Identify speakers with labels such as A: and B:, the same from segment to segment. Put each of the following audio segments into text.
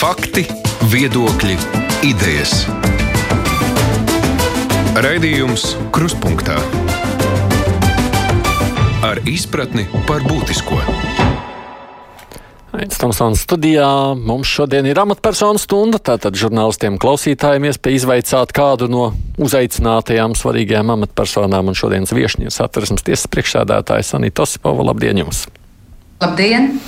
A: Fakti, viedokļi, idejas. Raidījums Kruspunkta ar izpratni par būtisko.
B: Aizsmeļamies studijā. Mums šodien ir amatpersonu stunda. Tātad žurnālistiem, klausītājiem iespēja izvaicāt kādu no uzaicinātajām svarīgajām amatpersonām. Un šodienas viesņas atversmes tiesas priekšsēdētājs Anita Osipova. Labdien jums!
C: Labdien!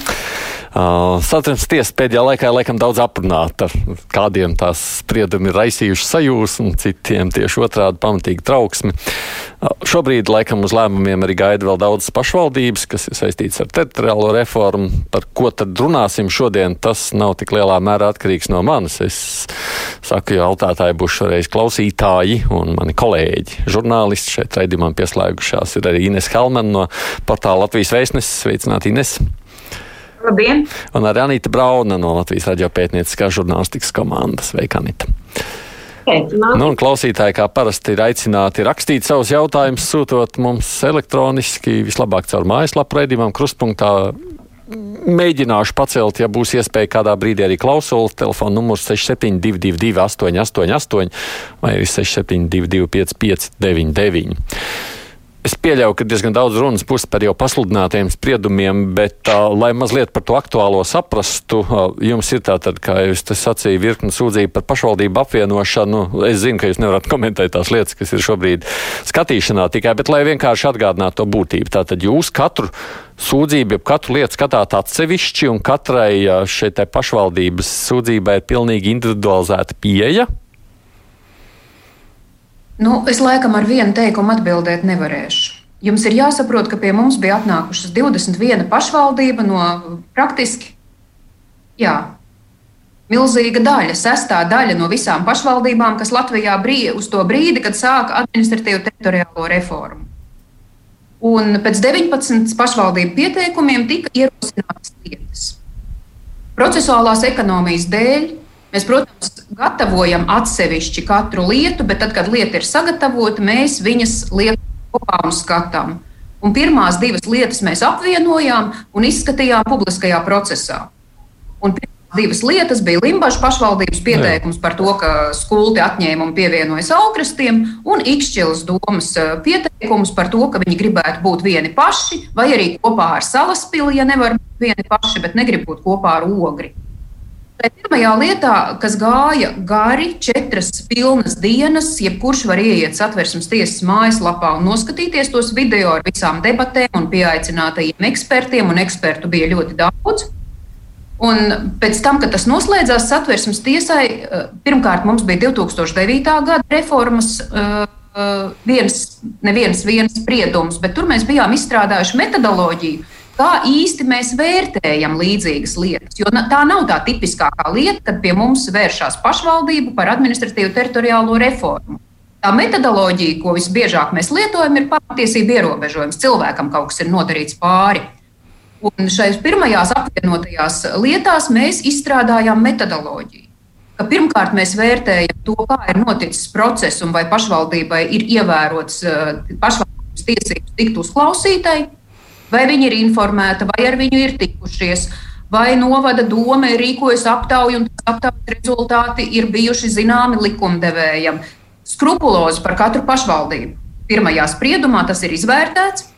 B: Uh, Satversmes tiesa pēdējā laikā laikam daudz aprunāta, kādiem tās spriedumi ir raisījuši sajūsmu, citiem tieši otrādi pamatīgi trauksmi. Uh, šobrīd laikam uz lēmumiem arī gaida vēl daudzas pašvaldības, kas ir saistīts ar teritoriālo reformu. Par ko tad runāsim šodien, tas nav tik lielā mērā atkarīgs no manis. Es saku, jo jautātāji būs šoreiz klausītāji un mani kolēģi. Žurnālisti šeit raidījumam pieslēgušās ir arī Ines Helman no portāla Latvijas vēstneses. Sveicināti, Ines!
C: Labdien!
B: Un arī Anita Brauna no Latvijas radio pētnieciskās žurnālistikas komandas. Sveika, Anita! Nu, klausītāji, kā parasti, ir aicināti rakstīt savus jautājumus, sūtot mums elektroniski, vislabāk caur mājaslapu raidījumam, krustpunktā. Mēģināšu pacelt, ja būs iespēja kādā brīdī arī klausuli. Telefona numurs 6722, 888, vai arī 672, 559. Es pieļauju, ka diezgan daudz runas būs par jau pasludinātiem spriedumiem, bet, uh, lai mazliet par to aktuālo saprastu, uh, jums ir tātad, kā jūs te sacīja, virkni sūdzību par pašvaldību apvienošanu. Es zinu, ka jūs nevarat komentēt tās lietas, kas ir šobrīd skatīšanā tikai, bet lai vienkārši atgādinātu to būtību. Tātad jūs katru sūdzību, jeb katru lietu skatāt atsevišķi, un katrai šeit pašvaldības sūdzībai ir pilnīgi individualizēta pieeja.
C: Nu, es laikam ar vienu teikumu atbildēt nevarēšu. Jums ir jāsaprot, ka pie mums bija atnākušas 21 pašvaldība no praktiski jā, milzīga daļa, sestā daļa no visām pašvaldībām, kas Latvijā bija uz to brīdi, kad sāka administratīvu teritoriālo reformu. Un pēc 19 pašvaldību pieteikumiem tika ierosinātas lietas. Procesuālās ekonomijas dēļ Mēs, protams, gatavojam atsevišķi katru lietu, bet tad, kad lieta ir sagatavota, mēs viņas liekam kopā un skatām. Un pirmās divas lietas mēs apvienojām un izskatījām publiskajā procesā. Un divas lietas bija Limbaģa pašvaldības pieteikums par to, ka skulti atņēma un pievienoja augrastiem, un Ikšķilas domas eh, pieteikums par to, ka viņi gribētu būt vieni paši, vai arī kopā ar salaspili, ja nevar būt vieni paši, bet negrib būt kopā ar ogri. Pirmajā lietā, kas gāja gari, četras pilnas dienas, jebkurš var ieiet satversmes tiesas mājaslapā un noskatīties tos video ar visām debatēm un pieaicinātajiem ekspertiem, un ekspertu bija ļoti daudz. Un pēc tam, kad tas noslēdzās satversmes tiesai, eh, pirmkārt mums bija 2009. gada reformas uh, viens, neviens viens spriedums, bet tur mēs bijām izstrādājuši metodoloģiju, kā īsti mēs vērtējam līdzīgas lietas. Jo tā nav tā tipiskākā lieta, kad pie mums vēršas pašvaldība par administratīvu teritoriālo reformu. Tā metodoloģija, ko visbiežāk mēs lietojam, ir pamatiesība ierobežojums. Cilvēkam kaut kas ir nodarīts pāri. Un šajās pirmajās apvienotajās lietās mēs izstrādājām metodoloģiju. Ka pirmkārt, mēs vērtējam to, kā ir noticis process un vai pašvaldībai ir ievērots eh, pašvaldības tiesības tikt uzklausītai vai viņi ir informēti, vai ar viņu ir tikušies. Vai novada doma ir rīkojusi aptauju, un aptaujas rezultāti ir bijuši zināmi likumdevējam. Skrupulozi par katru pašvaldību. Pirmajā spriedumā tas ir izvērtēts.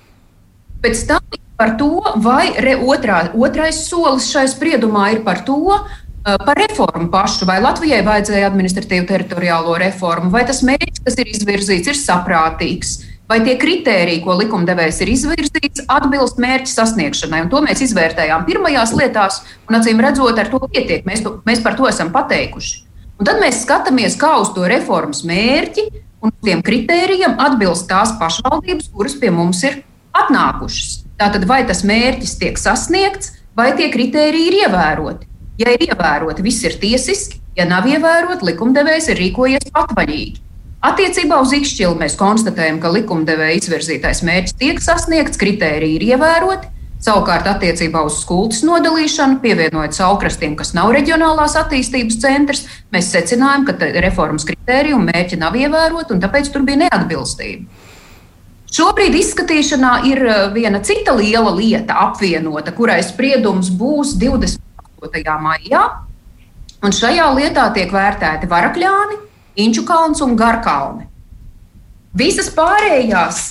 C: Pēc tam par to, vai re, otrā, otrais solis šai spriedumā ir par to, par reformu pašu, vai Latvijai vajadzēja administratīvu teritoriālo reformu, vai tas mērķis, kas ir izvirzīts, ir saprātīgs vai tie kriteriji, ko likumdevējs ir izvirzījis, atbilst mērķa sasniegšanai. Un to mēs izvērtējām pirmajās lietās, un acīm redzot, ar to pietiek. Mēs, to, mēs par to esam pateikuši. Un tad mēs skatāmies, kā uz to reformas mērķi un tiem kritērijiem atbilst tās pašvaldības, kuras pie mums ir atnākušas. Tātad, vai tas mērķis tiek sasniegts, vai tie kritēriji ir ievēroti. Ja ir ievēroti, viss ir tiesiski, ja nav ievēroti, likumdevējs ir rīkojies patvaļīgi. Attiecībā uz izšķilu mēs konstatējam, ka likumdevēja izvirzītais mērķis tiek sasniegts, kritēriji ir ievēroti. Savukārt, attiecībā uz skultas nodalīšanu, pievienojot saukrastiem, kas nav reģionālās attīstības centrs, mēs secinājām, ka reformas kritērija un mērķi nav ievēroti, un tāpēc tur bija neatbilstība. Šobrīd izskatīšanā ir uh, viena cita liela lieta apvienota, kurai spriedums būs 28. maijā. Un šajā lietā tiek vērtēti Varakļāni, Inču kalns un Garkalni. Visas pārējās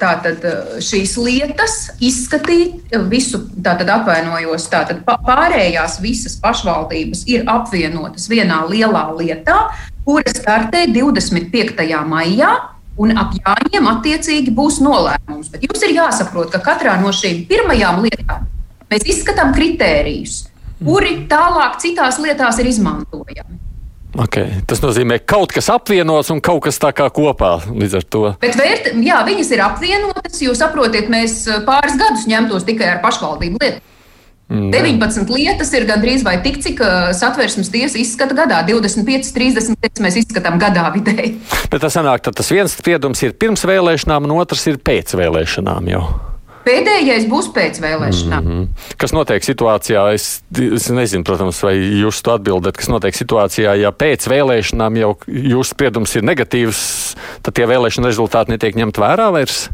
C: tātad, šīs lietas izskatīt, visu tātad apvainojos, tātad pārējās visas pašvaldības ir apvienotas vienā lielā lietā, kura startē 25. maijā. Un ap jāņem attiecīgi būs nolēmums. Bet jums ir jāsaprot, ka katrā no šīm pirmajām lietām mēs izskatām kritērijus, kuri tālāk citās lietās ir izmantojami.
B: Okay. Tas nozīmē, ka kaut kas apvienots un kaut kas tā kā kopā līdz ar to.
C: Bet vērt, jā, viņas ir apvienotas, jo saprotiet, mēs eh, pāris gadus ņemtos tikai ar pašvaldību lietu. Mm. 19 lietas ir gandrīz vai tik, cik uh, satversmes tiesa izskata gadā. 25, 30 lietas mēs izskatām gadā vidēji.
B: Bet tas sanāk, ka tas viens spriedums ir pirms vēlēšanām, un otrs ir pēc vēlēšanām jau.
C: Pēdējais būs pēc vēlēšanām. Mm
B: -hmm. Kas notiek situācijā? Es, es nezinu, protams, vai jūs to atbildat, kas notiek situācijā, ja pēc vēlēšanām jau jūsu spriedums ir negatīvs, tad tie vēlēšana rezultāti netiek ņemt vērā vairs?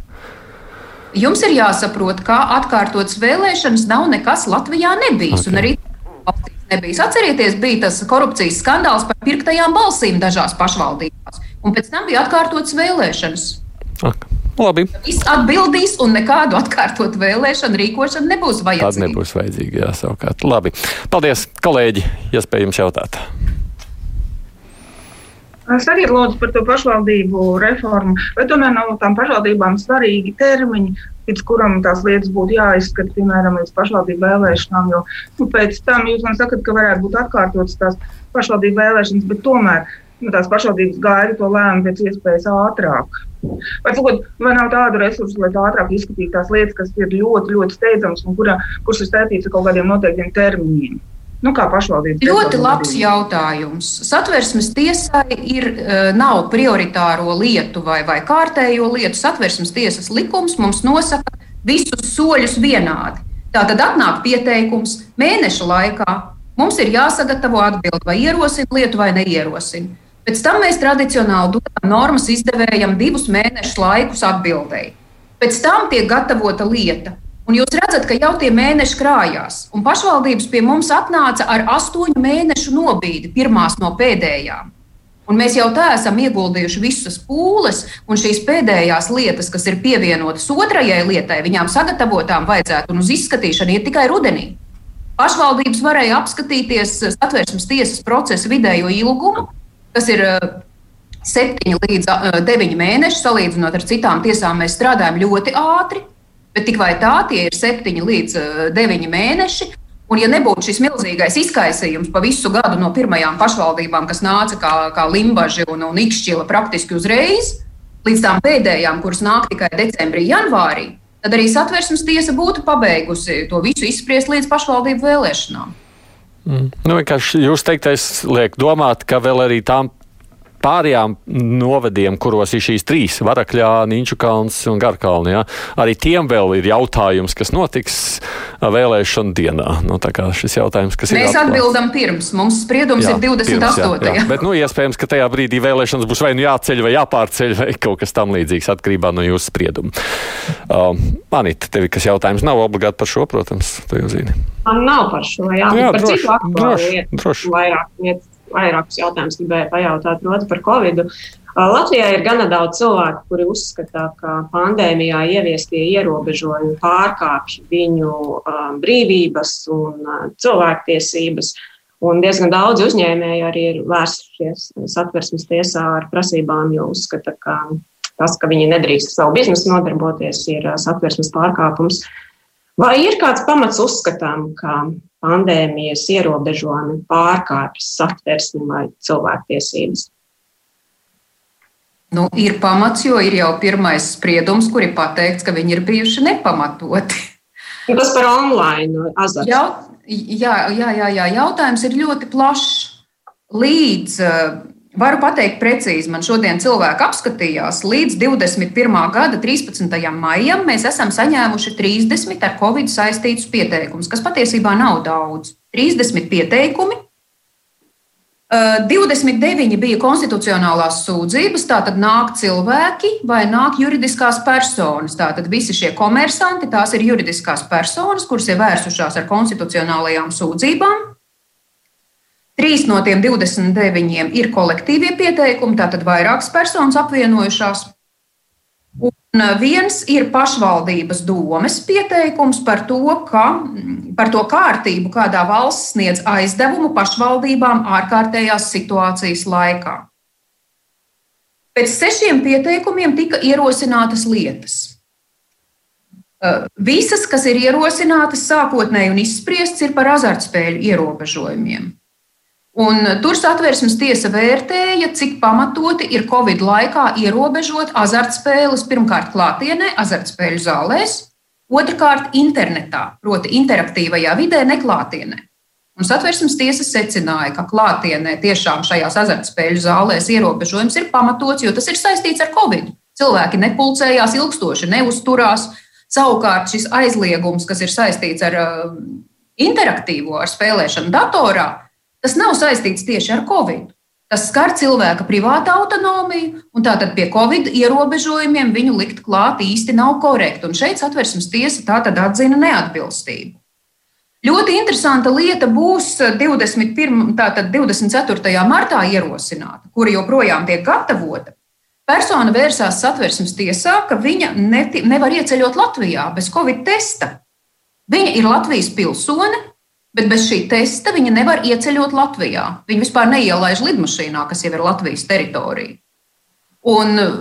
C: Jums ir jāsaprot, ka atkārtotas vēlēšanas nav nekas Latvijā nebijis. Okay. Un arī nebijis. Atcerieties, bija tas korupcijas skandāls par pirktajām balsīm dažās pašvaldībās. Un pēc tam bija atkārtotas vēlēšanas.
B: Okay. Labi.
C: Viss atbildīs, un nekādu atkārtotu vēlēšanu rīkošanu nebūs vajadzīga.
B: Tāda nebūs vajadzīga, jā, savukārt. Labi. Paldies, kolēģi, iespējams jautāt.
D: Es arī lūdzu par to pašvaldību reformu, bet tomēr no tām pašvaldībām svarīgi termiņi, līdz kuram tās lietas būtu jāizskata, piemēram, līdz pašvaldību vēlēšanām. Jo nu, pēc tam jūs man sakat, ka varētu būt atkārtotas tās pašvaldību vēlēšanas, bet tomēr nu, tās pašvaldības gaida to lēmumu pēc iespējas ātrāk. Vai, lūd, vai nav tādu resursu, lai ātrāk izskatītu tās lietas, kas ir ļoti, ļoti steidzamas un kurā, kuras ir saistītas ar kaut kādiem noteiktiem termiņiem? Nu, kā pašvaldība?
C: Ļoti labs jautājums. Satversmes tiesai ir, e, nav prioritāro lietu vai, vai kārtējo lietu. Satversmes tiesas likums mums nosaka visus soļus vienādi. Tā tad atnāk pieteikums mēneša laikā. Mums ir jāsagatavo atbildi, vai ierosina lietu vai neierosina. Pēc tam mēs tradicionāli dodam normas izdevējam divus mēnešus laikus atbildēji. Pēc tam tiek gatavota lieta. Un jūs redzat, ka jau tie mēneši krājās. Un pašvaldības pie mums atnāca ar astoņu mēnešu nobīdi, pirmās no pēdējām. Un mēs jau tā esam ieguldījuši visas pūles, un šīs pēdējās lietas, kas ir pievienotas otrajai lietai, viņām sagatavotām vajadzētu un uz izskatīšanu iet tikai rudenī. Pašvaldības varēja apskatīties satversmes tiesas procesa vidējo ilgumu, kas ir septiņi līdz deviņi mēneši. Salīdzinot ar citām tiesām, mēs strādājam ļoti ātri, bet tik vai tā tie ir septiņi līdz deviņi mēneši. Un, ja nebūtu šis milzīgais izkaisījums pa visu gadu no pirmajām pašvaldībām, kas nāca kā, kā limbaži un, un ikšķila praktiski uzreiz, līdz tām pēdējām, kuras nāk tikai decembrī, janvārī, tad arī satversmes tiesa būtu pabeigusi to visu izspriest līdz pašvaldību vēlēšanām.
B: Mm. Nu, jūs teiktais liek domāt, ka vēl arī tām pārējām novadiem, kuros ir šīs trīs - Varakļā, Nīču kalns un Garkalni. Ja? Arī tiem vēl ir jautājums, kas notiks vēlēšanu dienā. Nu, šis jautājums, kas
C: Mēs ir atbildam pirms. Mums spriedums jā, ir 28. Pirms, jā, jā.
B: Bet, nu, iespējams, ka tajā brīdī vēlēšanas būs vai nu jāceļ, vai jāpārceļ, vai kaut kas tam līdzīgs atkarībā no jūsu sprieduma. Uh, Anita, tev kas jautājums nav obligāti par šo, protams, tu jau zini.
E: Man nav par šo, jā, jā par droši, citu aktuālu lietu. Droši. Vairāk lietas vairākus jautājumus gribēju pajautāt. Proti, par Covid. Latvijā ir gana daudz cilvēku, kuri uzskata, ka pandēmijā ieviestie ierobežojumi pārkāpj viņu um, brīvības un uh, cilvēktiesības. Un diezgan daudz uzņēmēju arī ir vērsušies satversmes tiesā ar prasībām, jo uzskata, ka tas, ka viņi nedrīkst savu biznesu nodarboties, ir satversmes pārkāpums. Vai ir kāds pamats uzskatām, ka pandēmijas ierobežojumi pārkāpjas satversmi vai cilvēktiesības.
C: Nu, ir pamats, jo ir jau pirmais spriedums, kur ir pateikts, ka viņi ir bijuši nepamatoti.
E: Tas par online azartu.
C: Jau, jā, jā, jā, jā, jautājums ir ļoti plašs. Līdz Varu pateikt precīzi, man šodien cilvēki apskatījās, līdz 21. gada 13. maijam mēs esam saņēmuši 30 ar covid saistītus pieteikumus, kas patiesībā nav daudz. 30 pieteikumi. 29 bija konstitucionālās sūdzības, tātad nāk cilvēki vai nāk juridiskās personas. Tātad visi šie komersanti, tās ir juridiskās personas, kuras ir vērsušās ar konstitucionālajām sūdzībām. Trīs no tiem 29 ir kolektīvie pieteikumi, tātad vairākas personas apvienojušās. Un viens ir pašvaldības domes pieteikums par to, ka, par to kārtību, kādā valsts sniedz aizdevumu pašvaldībām ārkārtējās situācijas laikā. Pēc sešiem pieteikumiem tika ierosinātas lietas. Visas, kas ir ierosinātas sākotnēji un izspriestas, ir par azartspēļu ierobežojumiem. Un tur satversmes tiesa vērtēja, cik pamatoti ir Covid laikā ierobežot azartspēles pirmkārt klātienē, azartspēļu zālēs, otrkārt internetā, proti, interaktīvajā vidē, neklātienē. Un satversmes tiesa secināja, ka klātienē tiešām šajās azartspēļu zālēs ierobežojums ir pamatots, jo tas ir saistīts ar Covid. Cilvēki nepulcējās ilgstoši, neuzturās. Savukārt šis aizliegums, kas ir saistīts ar uh, interaktīvo, ar spēlēšanu datorā, Tas nav saistīts tieši ar Covid. Tas skar cilvēka privātu autonomiju, un tātad pie Covid ierobežojumiem viņu likt klāt īsti nav korekti. Un šeit satversmes tiesa tātad atzina neatbilstību. Ļoti interesanta lieta būs 21, tātad 24. martā ierosināta, kura joprojām tiek gatavota. Persona vērsās satversmes tiesā, ka viņa neti, nevar ieceļot Latvijā bez Covid testa. Viņa ir Latvijas pilsone, Bet bez šī testa viņa nevar ieceļot Latvijā. Viņa vispār neielaiž lidmašīnā, kas jau ir Latvijas teritorija. Un uh,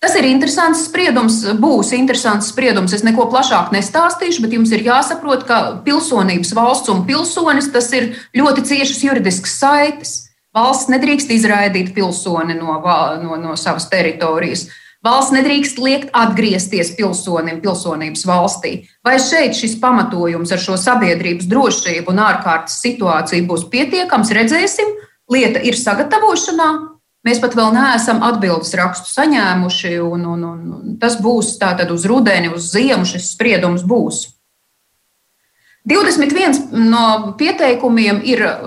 C: tas ir interesants spriedums, būs interesants spriedums. Es neko plašāk nestāstīšu, bet jums ir jāsaprot, ka pilsonības valsts un pilsonis tas ir ļoti ciešas juridiskas saites. Valsts nedrīkst izraidīt pilsoni no, no, no savas teritorijas. Valsts nedrīkst liekt atgriezties pilsonim pilsonības valstī. Vai šeit šis pamatojums ar šo sabiedrības drošību un ārkārtas situāciju būs pietiekams, redzēsim. Lieta ir sagatavošanā. Mēs pat vēl neesam atbildes rakstu saņēmuši, un, un, un tas būs tātad uz rudeni, uz ziemu šis spriedums būs. 21 no pieteikumiem ir uh,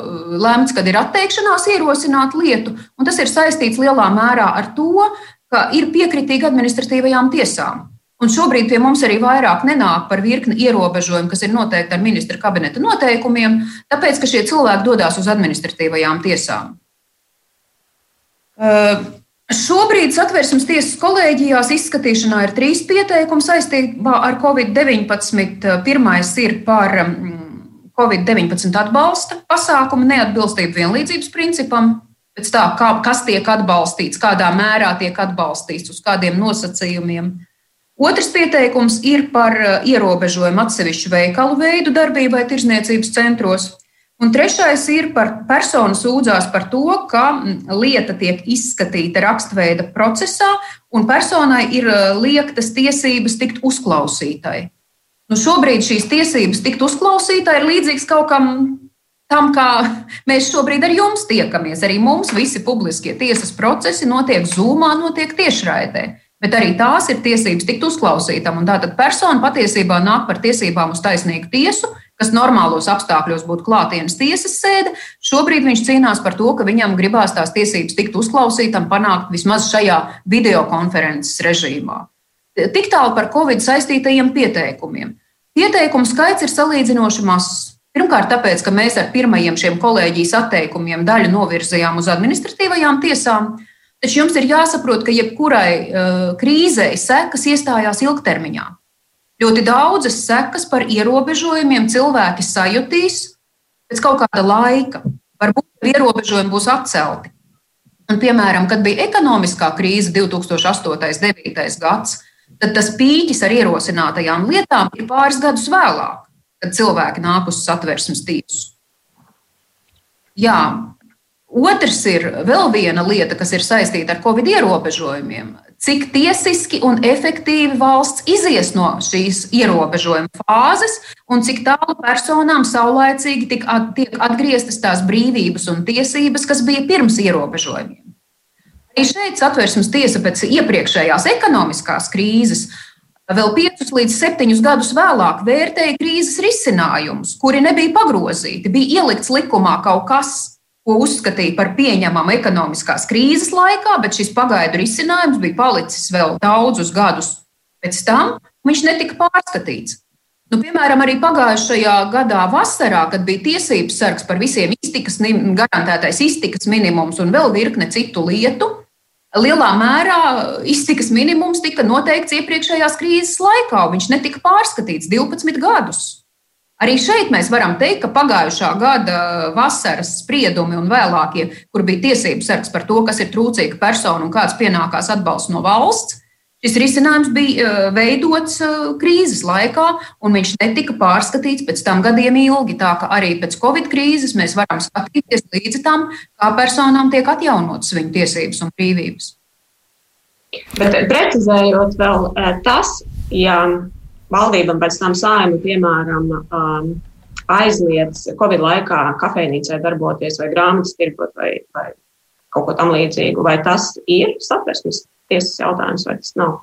C: lemts, kad ir atteikšanās ierosināt lietu, un tas ir saistīts lielā mērā ar to, ka ir piekritīgi administratīvajām tiesām. Un šobrīd pie mums arī vairāk nenāk par virkni ierobežojumu, kas ir noteikti ar ministra kabineta noteikumiem, tāpēc, ka šie cilvēki dodas uz administratīvajām tiesām. Uh, šobrīd satversmes tiesas kolēģijās izskatīšanā ir trīs pieteikumi saistībā ar Covid-19. Pirmais ir par mm, Covid-19 atbalsta pasākumu neatbilstību vienlīdzības principam pēc tā, kā, kas tiek atbalstīts, kādā mērā tiek atbalstīts, uz kādiem nosacījumiem. Otrs pieteikums ir par uh, ierobežojumu atsevišķu veikalu veidu darbībai tirzniecības centros. Un trešais ir par personu sūdzās par to, ka mm, lieta tiek izskatīta rakstveida procesā, un personai ir uh, liektas tiesības tikt uzklausītai. Nu, šobrīd šīs tiesības tikt uzklausītai ir līdzīgas kaut kam tam, kā mēs šobrīd ar jums tiekamies. Arī mums visi publiskie tiesas procesi notiek zūmā, notiek tiešraidē. Bet arī tās ir tiesības tikt uzklausītam. Un tātad persona patiesībā nāk par tiesībām uz taisnīgu tiesu, kas normālos apstākļos būtu klātienes tiesas sēde. Šobrīd viņš cīnās par to, ka viņam gribās tās tiesības tikt uzklausītam, panākt vismaz šajā videokonferences režīmā. Tik tālu par Covid saistītajiem pieteikumiem. Pieteikumu skaits ir salīdzinoši mazs. Pirmkārt, tāpēc, ka mēs ar pirmajiem šiem kolēģijas atteikumiem daļu novirzījām uz administratīvajām tiesām, taču jums ir jāsaprot, ka jebkurai uh, krīzei sekas iestājās ilgtermiņā. Ļoti daudzas sekas par ierobežojumiem cilvēki sajutīs pēc kaut kāda laika. Varbūt ierobežojumi būs atcelti. Un, piemēram, kad bija ekonomiskā krīze 2008. un 2009. gads, tad tas pīķis ar ierosinātajām lietām ir pāris gadus vēlāk kad cilvēki nāk uz satversmes tiesu. Jā, otrs ir vēl viena lieta, kas ir saistīta ar covid ierobežojumiem. Cik tiesiski un efektīvi valsts izies no šīs ierobežojuma fāzes, un cik tālu personām saulēcīgi tiek atgrieztas tās brīvības un tiesības, kas bija pirms ierobežojumiem. Arī šeit satversmes tiesa pēc iepriekšējās ekonomiskās krīzes vēl piecus līdz septiņus gadus vēlāk vērtēja krīzes risinājumus, kuri nebija pagrozīti. Bija ielikts likumā kaut kas, ko uzskatīja par pieņemamu ekonomiskās krīzes laikā, bet šis pagaidu risinājums bija palicis vēl daudzus gadus pēc tam, viņš netika pārskatīts. Nu, piemēram, arī pagājušajā gadā vasarā, kad bija tiesības sargs par visiem iztikas, garantētais iztikas minimums un vēl virkne citu lietu, lielā mērā iztikas minimums tika noteikts iepriekšējās krīzes laikā, un viņš netika pārskatīts 12 gadus. Arī šeit mēs varam teikt, ka pagājušā gada vasaras spriedumi un vēlākie, kur bija tiesības sargs par to, kas ir trūcīga persona un kāds pienākās atbalsts no valsts, Šis risinājums bija eh, veidots eh, krīzes laikā, un viņš netika pārskatīts pēc tam gadiem ilgi. Tā kā arī pēc Covid krīzes mēs varam skatīties līdzi tam, kā personām tiek atjaunotas viņu tiesības un brīvības.
E: Bet precizējot vēl eh, tas, ja valdība pēc tam saima, piemēram, aizliedz Covid laikā kafejnīcai darboties vai grāmatas tirgot vai, vai kaut ko tam līdzīgu, vai tas ir satversmes tiesas jautājums, vai tas nav.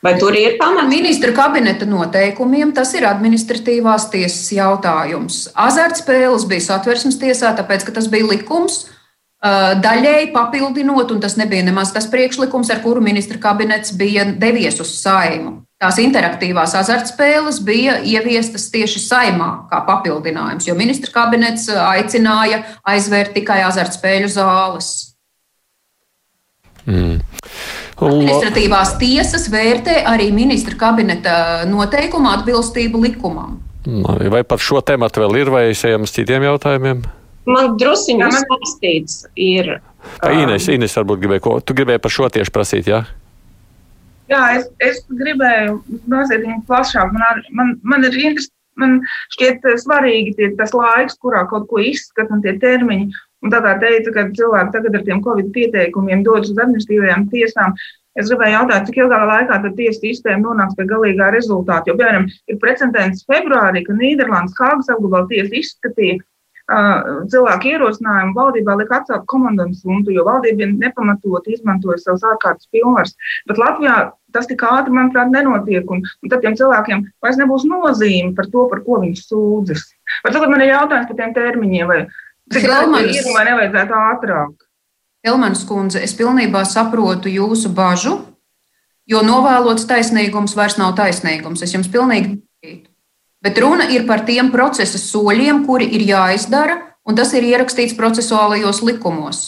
E: Vai tur ir pamats?
C: Ministra kabineta noteikumiem tas ir administratīvās tiesas jautājums. Azartspēles bija satversmes tiesā, tāpēc, ka tas bija likums. Daļēji papildinot, un tas nebija nemaz tas priekšlikums, ar kuru ministra kabinets bija devies uz saimu. Tās interaktīvās azartspēles bija ieviestas tieši saimā kā papildinājums, jo ministra kabinets aicināja aizvērt tikai azartspēļu zāles. Mm. Administratīvās tiesas vērtē arī ministra kabineta noteikumu atbilstību likumam.
B: Vai par šo tēmu vēl ir, vai ejam uz citiem jautājumiem?
E: Man druskuļi saistīts ir.
B: Um, Ines, Ines, varbūt gribēja ko? Tu gribēji par šo tieši prasīt, jā?
D: Jā, es, es gribēju mazliet plašāk. Man, man, man ir interesanti, man šķiet svarīgi tie, tas laiks, kurā kaut ko izskata un tie termiņi. Un tā kā teica, ka cilvēki tagad ar tiem covid pieteikumiem dodas uz administratīvajām tiesām, es gribēju jautāt, cik ilgā laikā tad tiesu sistēma nonāks pie galīgā rezultāta. Jo, piemēram, ir precedents februārī, ka Nīderlandes Hāgas apgabala tiesa izskatīja uh, cilvēku ierosinājumu valdībā lika atcelt komandas funtu, jo valdība nepamatot izmantoja savus ārkārtas pilnvars. Bet Latvijā tas tik ātri, manuprāt, nenotiek. Un, un tad tiem cilvēkiem vairs nebūs nozīme par to, par ko viņi sūdzas. Vai tagad man ir jautājums par tiem termiņiem? Vai, Ir, vai nevajadzētu ātrāk?
C: Helmanas kundze, es pilnībā saprotu jūsu bažu, jo novēlots taisnīgums vairs nav taisnīgums. Es jums pilnīgi piekrītu. Bet runa ir par tiem procesa soļiem, kuri ir jāizdara, un tas ir ierakstīts procesuālajos likumos.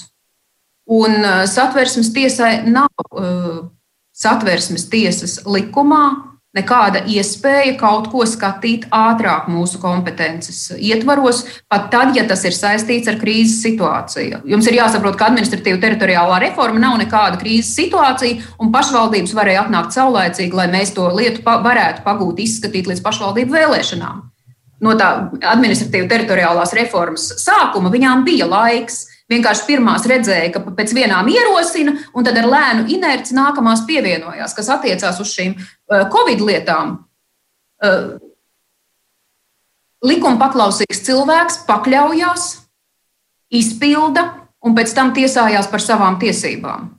C: Un uh, satversmes tiesai nav uh, satversmes tiesas likumā nekāda iespēja kaut ko skatīt ātrāk mūsu kompetences ietvaros, pat tad, ja tas ir saistīts ar krīzes situāciju. Jums ir jāsaprot, ka administratīva teritoriālā reforma nav nekāda krīzes situācija, un pašvaldības varēja atnākt saulēcīgi, lai mēs to lietu pa varētu pagūt, izskatīt līdz pašvaldību vēlēšanām. No tā administratīva teritoriālās reformas sākuma viņām bija laiks Vienkārši pirmās redzēja, ka pēc vienām ierosina, un tad ar lēnu inerci nākamās pievienojās, kas attiecās uz šīm uh, Covid lietām. Uh, likuma paklausīgs cilvēks pakļaujās, izpilda un pēc tam tiesājās par savām tiesībām.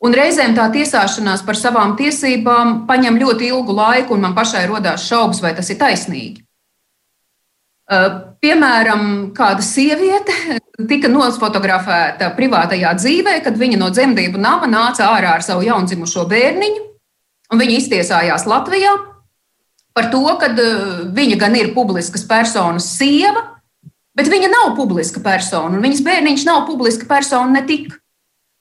C: Un reizēm tā tiesāšanās par savām tiesībām paņem ļoti ilgu laiku, un man pašai rodās šaubas, vai tas ir taisnīgi. Piemēram, kāda sieviete tika nosfotografēta privātajā dzīvē, kad viņa no dzemdību nama nāca ārā ar savu jaundzimušo bērniņu, un viņa iztiesājās Latvijā par to, ka viņa gan ir publiskas personas sieva, bet viņa nav publiska persona, un viņas bērniņš nav publiska persona ne tik.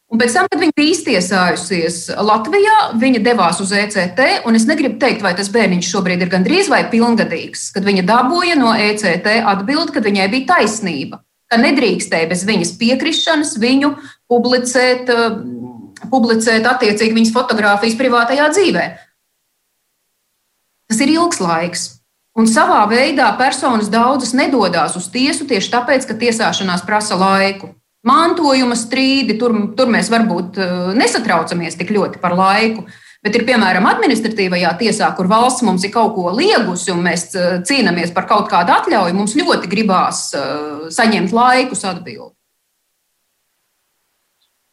C: Un pēc tam, kad viņa bija iztiesājusies Latvijā, viņa devās uz ECT. Es negribu teikt, vai tas bērniņš šobrīd ir gandrīz vai pilngadīgs, kad viņa dabūja no ECT atbildi, ka viņai bija taisnība. Ka nedrīkstēja bez viņas piekrišanas viņu publicēt, publicēt attiecīgi viņas fotografijas privātajā dzīvē. Tas ir ilgs laiks. Un savā veidā personas daudzas nedodas uz tiesu tieši tāpēc, ka tiesāšanās prasa laiku. Mantojuma strīdi, tur, tur mēs varbūt eh, nesatraucamies tik ļoti par laiku. Bet ir piemēram administratīvajā tiesā, kur valsts mums ir kaut ko liegusi un mēs eh, cīnāmies par kaut kādu atļauju, mums ļoti gribās eh, saņemt laikus atbildi.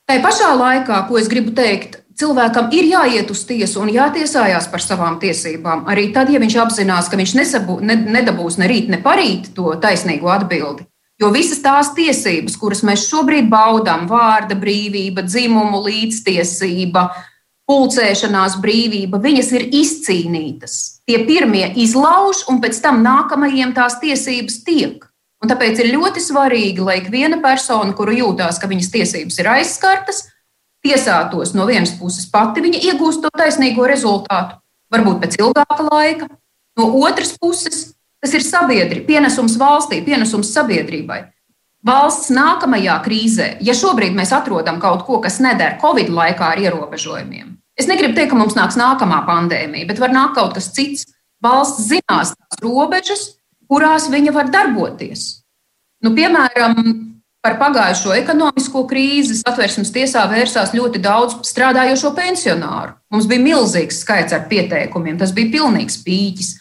C: Tā pašā laikā, ko es gribu teikt, cilvēkam ir jāiet uz tiesu un jātiesājās par savām tiesībām. Arī tad, ja viņš apzinās, ka viņš nesabū, ne, nedabūs ne rīt, ne parīt to taisnīgo atbildi. Jo visas tās tiesības, kuras mēs šobrīd baudām, vārda brīvība, dzimumu līdztiesība, pulcēšanās brīvība, viņas ir izcīnītas. Tie pirmie izlauž, un pēc tam nākamajiem tās tiesības tiek. Un tāpēc ir ļoti svarīgi, lai ik viena persona, kuru jūtās, ka viņas tiesības ir aizskartas, tiesātos no vienas puses pati, viņa iegūst to taisnīgo rezultātu, varbūt pēc ilgāka laika. No otras puses, tas ir sabiedrība, pienesums valstī, pienesums sabiedrībai. Valsts nākamajā krīzē, ja šobrīd mēs atrodam kaut ko, kas neder Covid laikā ar ierobežojumiem, es negribu teikt, ka mums nāks nākamā pandēmija, bet var nākt kaut kas cits. Valsts zinās tās robežas, kurās viņa var darboties. Nu, piemēram, par pagājušo ekonomisko krīzi satversmes tiesā vērsās ļoti daudz strādājošo pensionāru. Mums bija milzīgs skaits ar pieteikumiem, tas bija pilnīgs pīķis.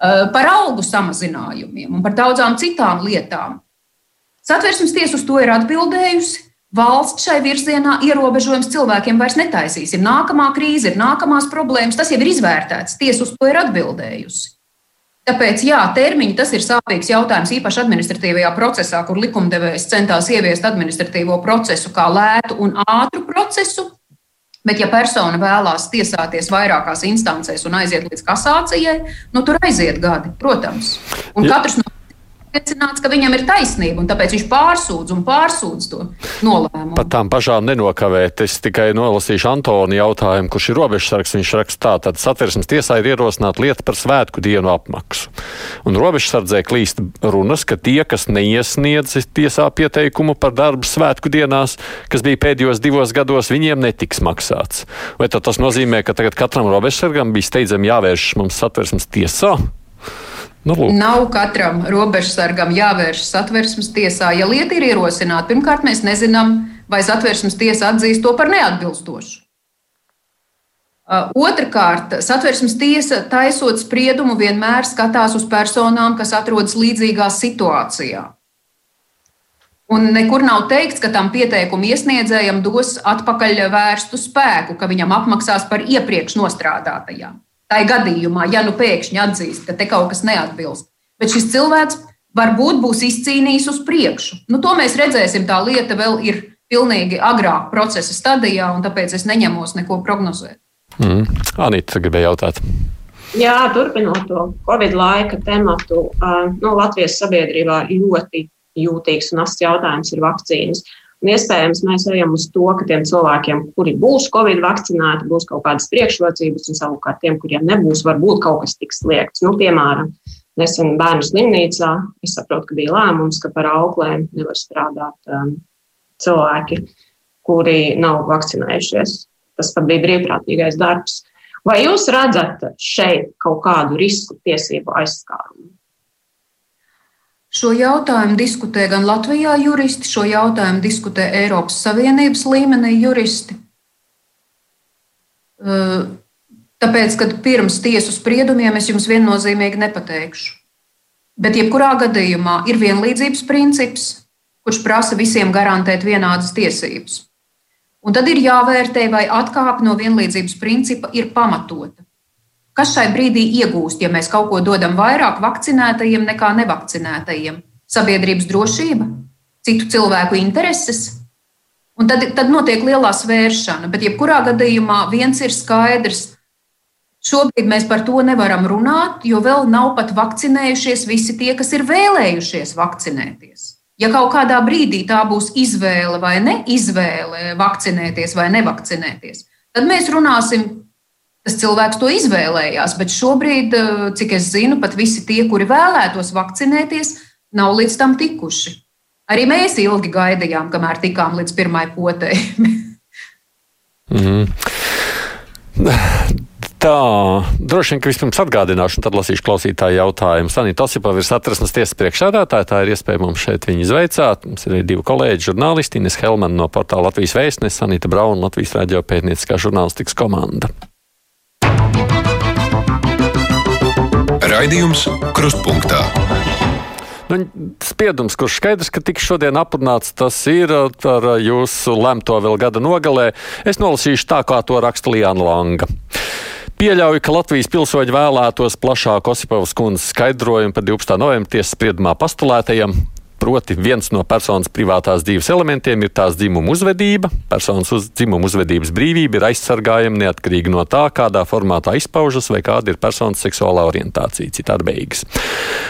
C: Eh, par algu samazinājumiem un par daudzām citām lietām. Satversmes tiesa uz to ir atbildējusi. Valsts šai virzienā ierobežojums cilvēkiem vairs netaisīs. Ir nākamā krīze, ir nākamās problēmas, tas jau ir izvērtēts. Tiesa uz to ir atbildējusi. Tāpēc, jā, termiņi tas ir sāpīgs jautājums, īpaši administratīvajā procesā, kur likumdevējs centās ieviest administratīvo procesu kā lētu un ātru procesu. Bet, ja persona vēlās tiesāties vairākās instancēs un aiziet līdz kasācijai, nu tur aiziet gadi, protams. Un ja. katrs no pārliecināts, ka viņam ir taisnība, un tāpēc viņš pārsūdz un pārsūdz to nolēmumu.
B: Pat tām pašām nenokavēt. Es tikai nolasīšu Antoni jautājumu, kurš ir robežsargs. Viņš raksta tā, tad satversmes tiesā ir ierosināta lieta par svētku dienu apmaksu. Un robežsardzē klīst runas, ka tie, kas neiesniedz tiesā pieteikumu par darbu svētku dienās, kas bija pēdējos divos gados, viņiem netiks maksāts. Vai tas nozīmē, ka tagad katram robežsargam bija steidzami jāvēršas mums satversmes tiesā?
C: Nu, lūk. Nav katram robežsargam jāvēršas satversmes tiesā. Ja lieta ir ierosināta, pirmkārt, mēs nezinām, vai satversmes tiesa atzīst to par neatbilstošu. Uh, otrakārt, satversmes tiesa taisot spriedumu vienmēr skatās uz personām, kas atrodas līdzīgā situācijā. Un nekur nav teikts, ka tam pieteikumu iesniedzējam dos atpakaļ vērstu spēku, ka viņam apmaksās par iepriekš nostrādātajām. Tā ir gadījumā, ja nu pēkšņi atzīst, ka te kaut kas neatbilst. Bet šis cilvēks varbūt būs izcīnījis uz priekšu. Nu, to mēs redzēsim. Tā lieta vēl ir pilnīgi agrāk procesa stadijā, un tāpēc es neņemos neko prognozēt.
B: Mm. Anita gribēja jautāt.
E: Jā, turpinot to Covid laika tematu, nu, Latvijas sabiedrībā ļoti jūtīgs un asts jautājums ir vakcīnas. Un iespējams, mēs ejam uz to, ka tiem cilvēkiem, kuri būs Covid vakcinēti, būs kaut kādas priekšrocības, un savukārt tiem, kuriem nebūs, varbūt kaut kas tiks liekts. Nu, piemēram, nesen bērnu slimnīcā es saprotu, ka bija lēmums, ka par auklēm nevar strādāt um, cilvēki, kuri nav vakcinējušies. Tas pat bija brīvprātīgais darbs. Vai jūs redzat šeit kaut kādu risku tiesību aizskārumu?
C: Šo jautājumu diskutē gan Latvijā juristi, šo jautājumu diskutē Eiropas Savienības līmenī juristi. Tāpēc, kad pirms tiesu spriedumiem es jums viennozīmīgi nepateikšu. Bet, jebkurā gadījumā, ir vienlīdzības princips, kurš prasa visiem garantēt vienādas tiesības. Un tad ir jāvērtē, vai atkāpe no vienlīdzības principa ir pamatota. Kas šai brīdī iegūst, ja mēs kaut ko dodam vairāk vakcinētajiem nekā nevakcinētajiem? Sabiedrības drošība, citu cilvēku intereses. Un tad, tad notiek lielā svēršana, bet jebkurā gadījumā viens ir skaidrs. Šobrīd mēs par to nevaram runāt, jo vēl nav pat vakcinējušies visi tie, kas ir vēlējušies vakcinēties. Ja kaut kādā brīdī tā būs izvēle vai neizvēle vakcinēties vai nevakcinēties, tad mēs runāsim Tas cilvēks to izvēlējās, bet šobrīd, eh, cik es zinu, pat visi tie, kuri vēlētos vakcinēties, nav līdz tam tikuši. Arī mēs ilgi gaidījām, kamēr tikām līdz pirmai potei.
B: mm. Tā, droši vien, ka vispirms atgādināšu, un tad lasīšu klausītāju jautājumu. Sanita Osipova ir satversmes tiesas priekšsēdētāja, tā ir iespēja mums šeit viņu izveicāt. Mums ir divi kolēģi, žurnālisti, Ines Helman no portāla Latvijas vēstnes, Sanita Brauna, Latvijas radio pētnieciskā žurnālistikas komanda.
A: Raidījums Krustpunktā.
B: Nu, spiedums, kurš skaidrs, ka tiks šodien aprunāts, tas ir ar jūsu lemto vēl gada nogalē. Es nolasīšu tā, kā to raksta Liana Langa. Pieļauju, ka Latvijas pilsoņi vēlētos plašāku Osipovas kundzes skaidrojumu par 12. novembra tiesas spriedumā pastulētajam. Proti, viens no personas privātās dzīves elementiem ir tās dzimuma uzvedība. Personas uz, dzimuma uzvedības brīvība ir aizsargājama neatkarīgi no tā, kādā formātā izpaužas vai kāda ir personas seksuālā orientācija. Citādi beigas.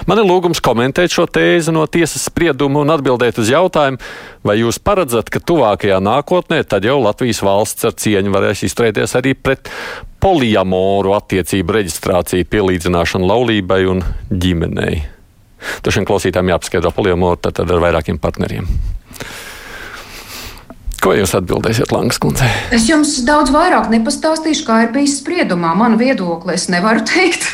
B: Man ir lūgums komentēt šo tēzi no tiesas spriedumu un atbildēt uz jautājumu, vai jūs paredzat, ka tuvākajā nākotnē tad jau Latvijas valsts ar cieņu varēs izturēties arī pret poliamoru attiecību reģistrāciju, pielīdzināšanu laulībai un ģimenei. Šiem klausītājiem jāpaskaidro poliomoru tad, tad ar vairākiem partneriem. Ko jūs atbildēsiet, Langas kundze?
C: Es jums daudz vairāk nepastāstīšu, kā ir bijis spriedumā. Man viedokli es nevaru teikt.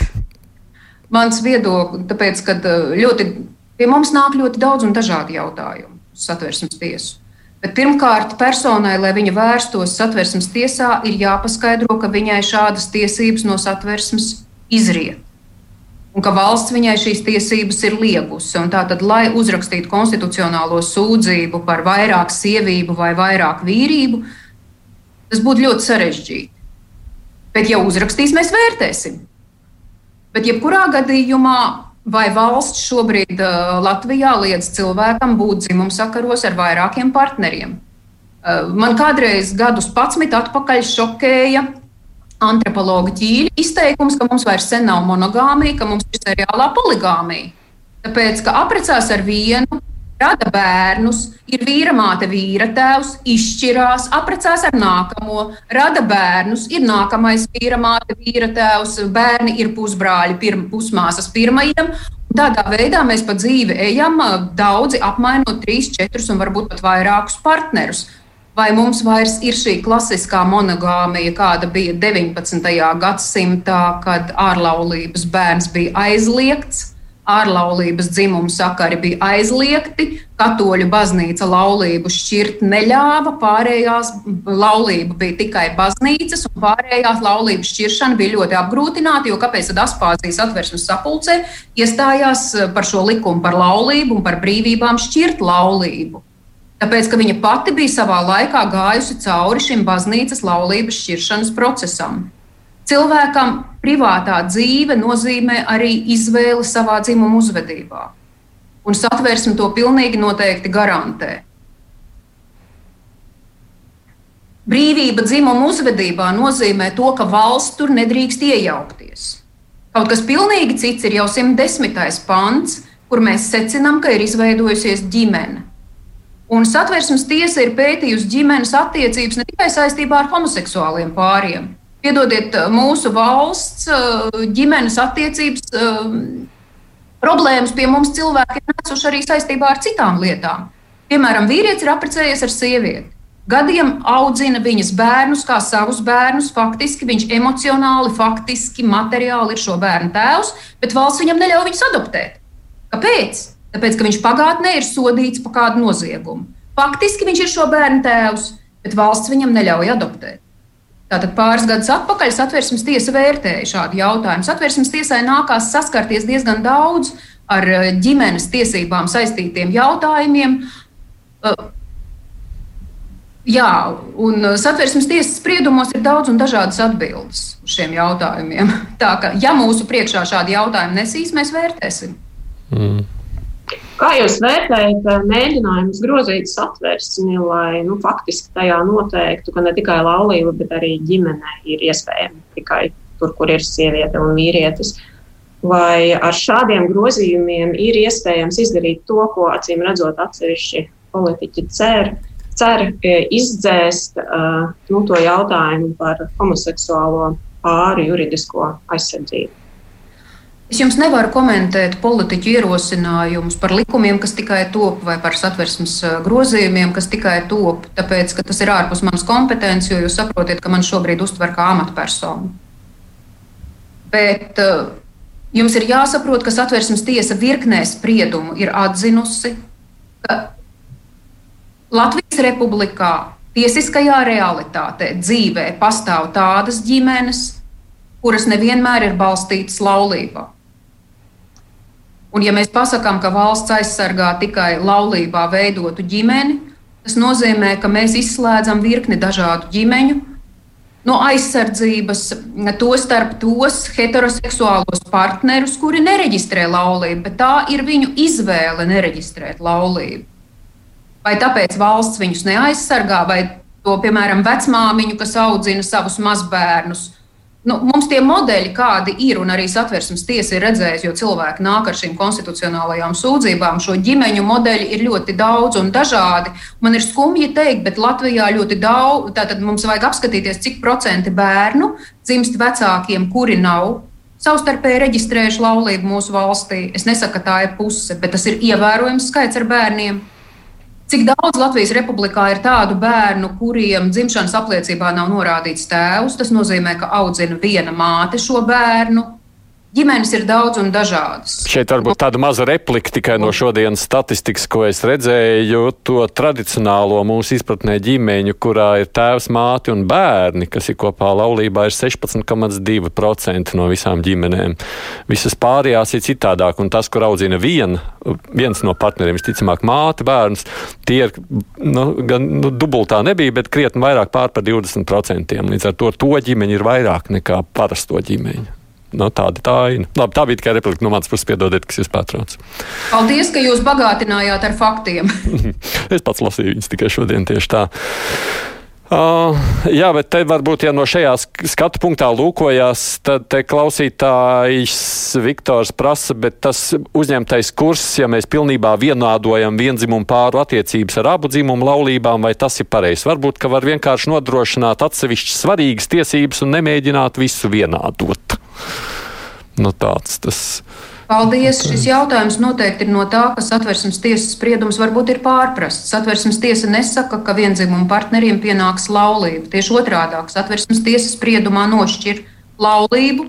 C: Mans viedoklis, tāpēc, ka eh, ļoti, pie mums nāk ļoti daudz un dažādi jautājumi satversmes tiesu. Bet pirmkārt, personai, lai viņa vērstos satversmes tiesā, ir jāpaskaidro, ka viņai šādas tiesības no satversmes izriet un ka valsts viņai šīs tiesības ir liegusi. Tātad, lai uzrakstītu konstitucionālo sūdzību par vairāk sievību vai vairāk vīrību, tas būtu ļoti sarežģīti. Bet, ja uzrakstīs, mēs vērtēsim. Bet, jebkurā gadījumā, vai valsts šobrīd uh, Latvijā liedz cilvēkam būt dzimumsakaros ar vairākiem partneriem? Uh, man kādreiz gadus 11 atpakaļ šokēja antropologa ķīļa izteikums, ka mums vairs nav monogāmija, ka mums ir seriālā poligāmija. Tāpēc, ka apprecās ar vienu, rada bērnus, ir vīra māte, vīra tēvs, izšķirās, apprecās ar nākamo, rada bērnus, ir nākamais vīra māte, vīra tēvs, bērni ir pusbrāļi, pirma, pusmāsas pirmajiem. Tādā veidā mēs pa dzīvi ejam, daudzi apmainot trīs, četrus un varbūt pat vairākus partnerus vai mums vairs ir šī klasiskā monogāmija, kāda bija 19. gadsimtā, kad ārlaulības bērns bija aizliegts. Ārlaulības dzimuma sakari bija aizliegti, katoļu baznīca laulību šķirt neļāva, pārējās laulība bija tikai baznīcas, un pārējās laulības šķiršana bija ļoti apgrūtināta, jo kāpēc tad Aspāzijas atversmes sapulcē iestājās par šo likumu par laulību un par brīvībām šķirt laulību? Tāpēc, ka viņa pati bija savā laikā gājusi cauri šim baznīcas laulības šķiršanas procesam. Cilvēkam privātā dzīve nozīmē arī izvēli savā dzimuma uzvedībā. Un satversme to pilnīgi noteikti garantē. Brīvība dzimuma uzvedībā nozīmē to, ka valsts tur nedrīkst iejaukties. Kaut kas pilnīgi cits ir jau 110. pants, kur mēs secinām, ka ir izveidojusies ģimene. Un satversmes tiesa ir pētījusi ģimenes attiecības ne tikai saistībā ar homoseksuāliem pāriem. Piedodiet, mūsu valsts eh, ģimenes attiecības eh, problēmas pie mums cilvēki ir nesuši arī saistībā ar citām lietām. Piemēram, vīrietis ir apprecējies ar sievieti. Gadiem audzina viņas bērnus kā savus bērnus. Faktiski viņš emocionāli, faktiski, materiāli ir šo bērnu tēvs, bet valsts viņam neļauj viņus adoptēt. Kāpēc? Tāpēc ka viņš pagātnē ir sodīts par kādu noziegumu. Faktiski viņš ir šo bērnu tēvs, bet valsts viņam neļauj adoptēt. Tātad pāris gadus atpakaļ satversmes tiesa vērtēja šādu jautājumu. Satversmes tiesai nākās saskarties diezgan daudz ar eh, ģimenes tiesībām saistītiem jautājumiem. Eh, jā, un satversmes tiesas spriedumos ir daudz un dažādas atbildes uz šiem jautājumiem. Tā ka, ja mūsu priekšā šādi jautājumi nesīs, mēs vērtēsim. Mm.
E: Kā jūs vērtējat eh, mēģinājumus grozīt satversmi, lai nu, faktiski tajā noteiktu, ka ne tikai laulība, bet arī ģimene ir iespējama tikai tur, kur ir sieviete un vīrietis? Vai ar šādiem grozījumiem ir iespējams izdarīt to, ko acīm redzot atsevišķi politiķi cer, cer eh, izdzēst uh, nu, to jautājumu par homoseksuālo pāri juridisko aizsardzību?
C: Es jums nevaru komentēt politiķu ierosinājumus par likumiem, kas tikai top, vai par satversmes grozījumiem, kas tikai top, tāpēc, ka tas ir ārpus manas kompetences, jo jūs saprotat, ka man šobrīd uztver kā amatpersonu. Bet uh, jums ir jāsaprot, ka satversmes tiesa virknē spriedumu ir atzinusi, ka Latvijas republikā tiesiskajā realitātē dzīvē pastāv tādas ģimenes, kuras nevienmēr ir balstītas laulībā. Un, ja mēs pasakām, ka valsts aizsargā tikai laulībā veidotu ģimeni, tas nozīmē, ka mēs izslēdzam virkni dažādu ģimeņu, no aizsardzības, to starp tos heteroseksuālos partnerus, kuri nereģistrē laulību, bet tā ir viņu izvēle nereģistrēt laulību. Vai tāpēc valsts viņus neaizsargā, vai to, piemēram, vecmāmiņu, kas audzina savus mazbērnus, Nu, mums tie modeļi, kādi ir, un arī satversmes tiesa ir redzējusi, jo cilvēki nāk ar šīm konstitucionālajām sūdzībām, šo ģimeņu modeļi ir ļoti daudz un dažādi. Man ir skumji teikt, bet Latvijā ļoti daudz, tātad mums vajag apskatīties, cik procenti bērnu dzimst vecākiem, kuri nav savstarpēji reģistrējuši laulību mūsu valstī. Es nesaku, ka tā ir puse, bet tas ir ievērojams skaits ar bērniem. Cik daudz Latvijas republikā ir tādu bērnu, kuriem dzimšanas apliecībā nav norādīts tēvs? Tas nozīmē, ka audzina viena māte šo bērnu. Ģimenes ir daudz un dažādas.
B: Šeit varbūt tāda maza replika tikai no šodienas statistikas, ko es redzēju. To tradicionālo mūsu izpratnē ģimeņu, kurā ir tēvs, māte un bērni, kas ir kopā laulībā, ir 16,2% no visām ģimenēm. Visas pārējās ir citādāk, un tas, kur audzina viena, viens no partneriem, visticamāk, māte, bērns, tie ir nu, gan nu, dubultā nebija, bet krietni vairāk pār par 20%. Līdz ar to to ģimeņi ir vairāk nekā parasto ģimeņu. Nu, tāda tā ir. Labi, tā bija tikai replika no manas puses, piedodiet, kas jūs pārtrauc.
C: Paldies, ka jūs bagātinājāt ar faktiem.
B: es pats lasīju viņus tikai šodien tieši tā. Uh, jā, bet te varbūt, ja no šajā skatu punktā lūkojas, tad te klausītājs Viktors prasa, bet tas uzņemtais kurs, ja mēs pilnībā vienādojam vienzimumu pāru attiecības ar abu dzimumu laulībām, vai tas ir pareizs? Varbūt, ka var vienkārši nodrošināt atsevišķas svarīgas tiesības un nemēģināt visu vienādot. Nu, tāds tas ir.
C: Paldies! Šis jautājums noteikti ir no tā, ka satversmes tiesas spriedums varbūt ir pārprasts. Satversmes tiesa nesaka, ka vienzimumu partneriem pienāks laulība. Tieši otrādi - satversmes tiesa spriedumā nošķir laulību,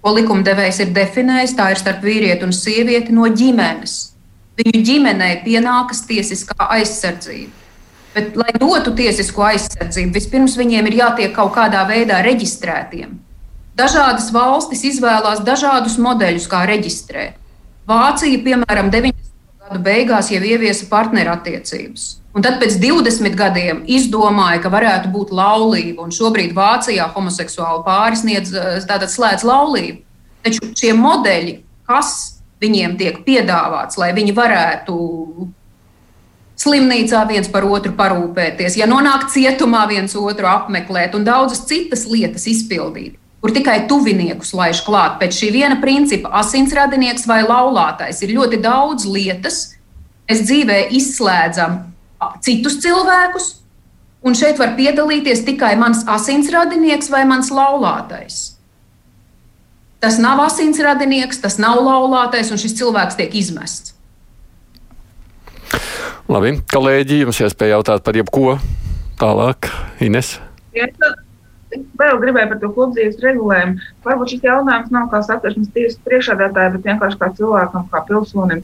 C: ko likumdevējs ir definējis, tā ir starp vīrieti un sievieti no ģimenes. Viņu ģimenei pienākas tiesiskā aizsardzība. Bet, lai dotu tiesisko aizsardzību, vispirms viņiem ir jātiek kaut kādā veidā reģistrētiem. Dažādas valstis izvēlās dažādus modeļus, kā reģistrēt. Vācija, piemēram, 90. gadu beigās jau ieviesa partnerattiecības. Un tad pēc 20 gadiem izdomāja, ka varētu būt laulība. Un šobrīd Vācijā homoseksuāli pārisniedz slēdz laulību. Taču šie modeļi, kas viņiem tiek piedāvāts, lai viņi varētu slimnīcā viens par otru parūpēties, ja nonāk cietumā viens otru apmeklēt un daudzas citas lietas izpildīt kur tikai tuviniekus laiž klāt. Pēc šī viena principa asinsradinieks vai laulātais ir ļoti daudz lietas. Mēs dzīvē izslēdzam citus cilvēkus, un šeit var piedalīties tikai mans asinsradinieks vai mans laulātais. Tas nav asinsradinieks, tas nav laulātais, un šis cilvēks tiek izmests.
B: Labi, kolēģi, jums iespēja jautāt par jebko tālāk, Ines.
D: Ja, vēl gribēju par to kopdzīves regulējumu. Varbūt šis jautājums nav kā satversmes tiesas priekšādātāja, bet vienkārši kā cilvēkam, kā pilsonim.